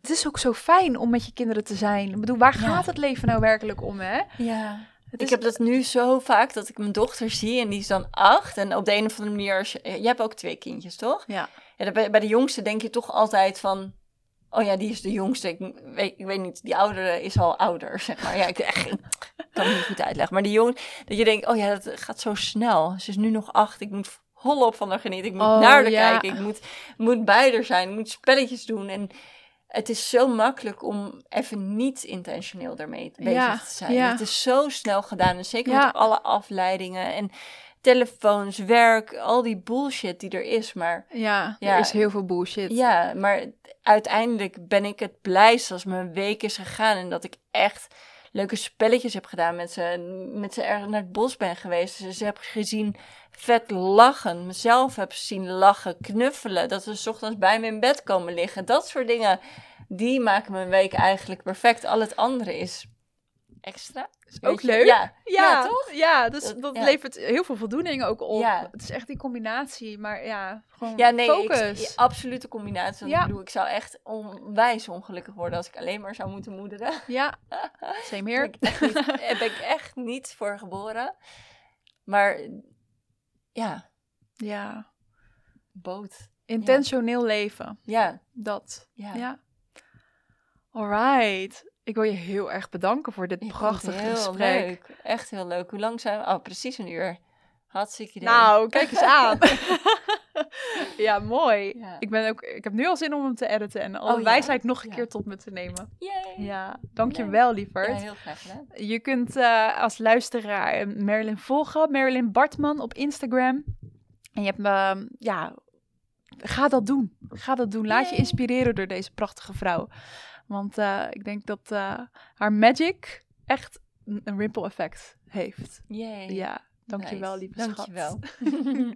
Het is ook zo fijn om met je kinderen te zijn. Ik bedoel, waar Ja. gaat het leven nou werkelijk om, hè? ja. Het Ik is- heb dat nu zo vaak dat ik mijn dochter zie en die is dan acht. En op de een of andere manier, je, hebt ook twee kindjes, toch? Ja, Ja, bij, de jongste denk je toch altijd van... Oh ja, die is de jongste. Ik weet, ik weet niet, die oudere is al ouder, zeg maar. Ja, ik, echt, ik kan het niet goed uitleggen. Maar die jong, dat je denkt, oh ja, dat gaat zo snel. Ze is nu nog acht. Ik moet volop van haar genieten. Ik moet Oh, naar haar ja. kijken. Ik moet, moet bij haar zijn. Ik moet spelletjes doen. En het is zo makkelijk om even niet intentioneel daarmee bezig Ja, te zijn. ja. Het is zo snel gedaan. En zeker Ja. met alle afleidingen en telefoons, werk, al die bullshit die er is. Maar ja, Ja. er is heel veel bullshit. ja, maar uiteindelijk ben ik het blijst als mijn week is gegaan en dat ik echt leuke spelletjes heb gedaan met ze, met ze ergens naar het bos ben geweest. Ze, ze heb gezien vet lachen, mezelf heb zien lachen, knuffelen, dat ze 's ochtends bij me in bed komen liggen. Dat soort dingen, die maken mijn week eigenlijk perfect. Al het andere is extra. Is ook leuk. Ja, Ja, ja, toch? Ja, dus Dat- dat ja. levert heel veel voldoening ook op. Ja. Het is echt die combinatie, maar ja, gewoon Ja, nee, focus. ik, ja, absolute combinatie. Want ik bedoel, ik zou echt onwijs ongelukkig worden als ik alleen maar zou moeten moederen. Ja, [laughs] same here. ben ik echt niet, daar ben ik echt niet voor geboren. Maar ja, Ja, boot. intentioneel leven, Ja, dat. ja. Ja. Alright. Ik wil je heel erg bedanken voor dit prachtige heel gesprek. leuk. Echt heel leuk. Hoe lang zijn we? Oh, precies een uur. Hartstikke idee. Nou, kijk eens aan. [laughs] ja, mooi. Ja. Ik, ben ook, ik heb nu al zin om hem te editen en alle Oh, ja? wijsheid nog een Ja. keer tot me te nemen. Yay. Ja, dankjewel lieverd. Ja, heel graag gedaan. Je kunt eh, als luisteraar eh, Marilyn volgen. Marilyn Bartman op Instagram. En je hebt me, ja, ga dat doen. Ga dat doen. Laat je inspireren door deze prachtige vrouw. Want eh, ik denk dat eh, haar magic echt een een ripple effect heeft. Yay. Ja, Dankjewel, Nice. lieve schat. Dankjewel. [laughs]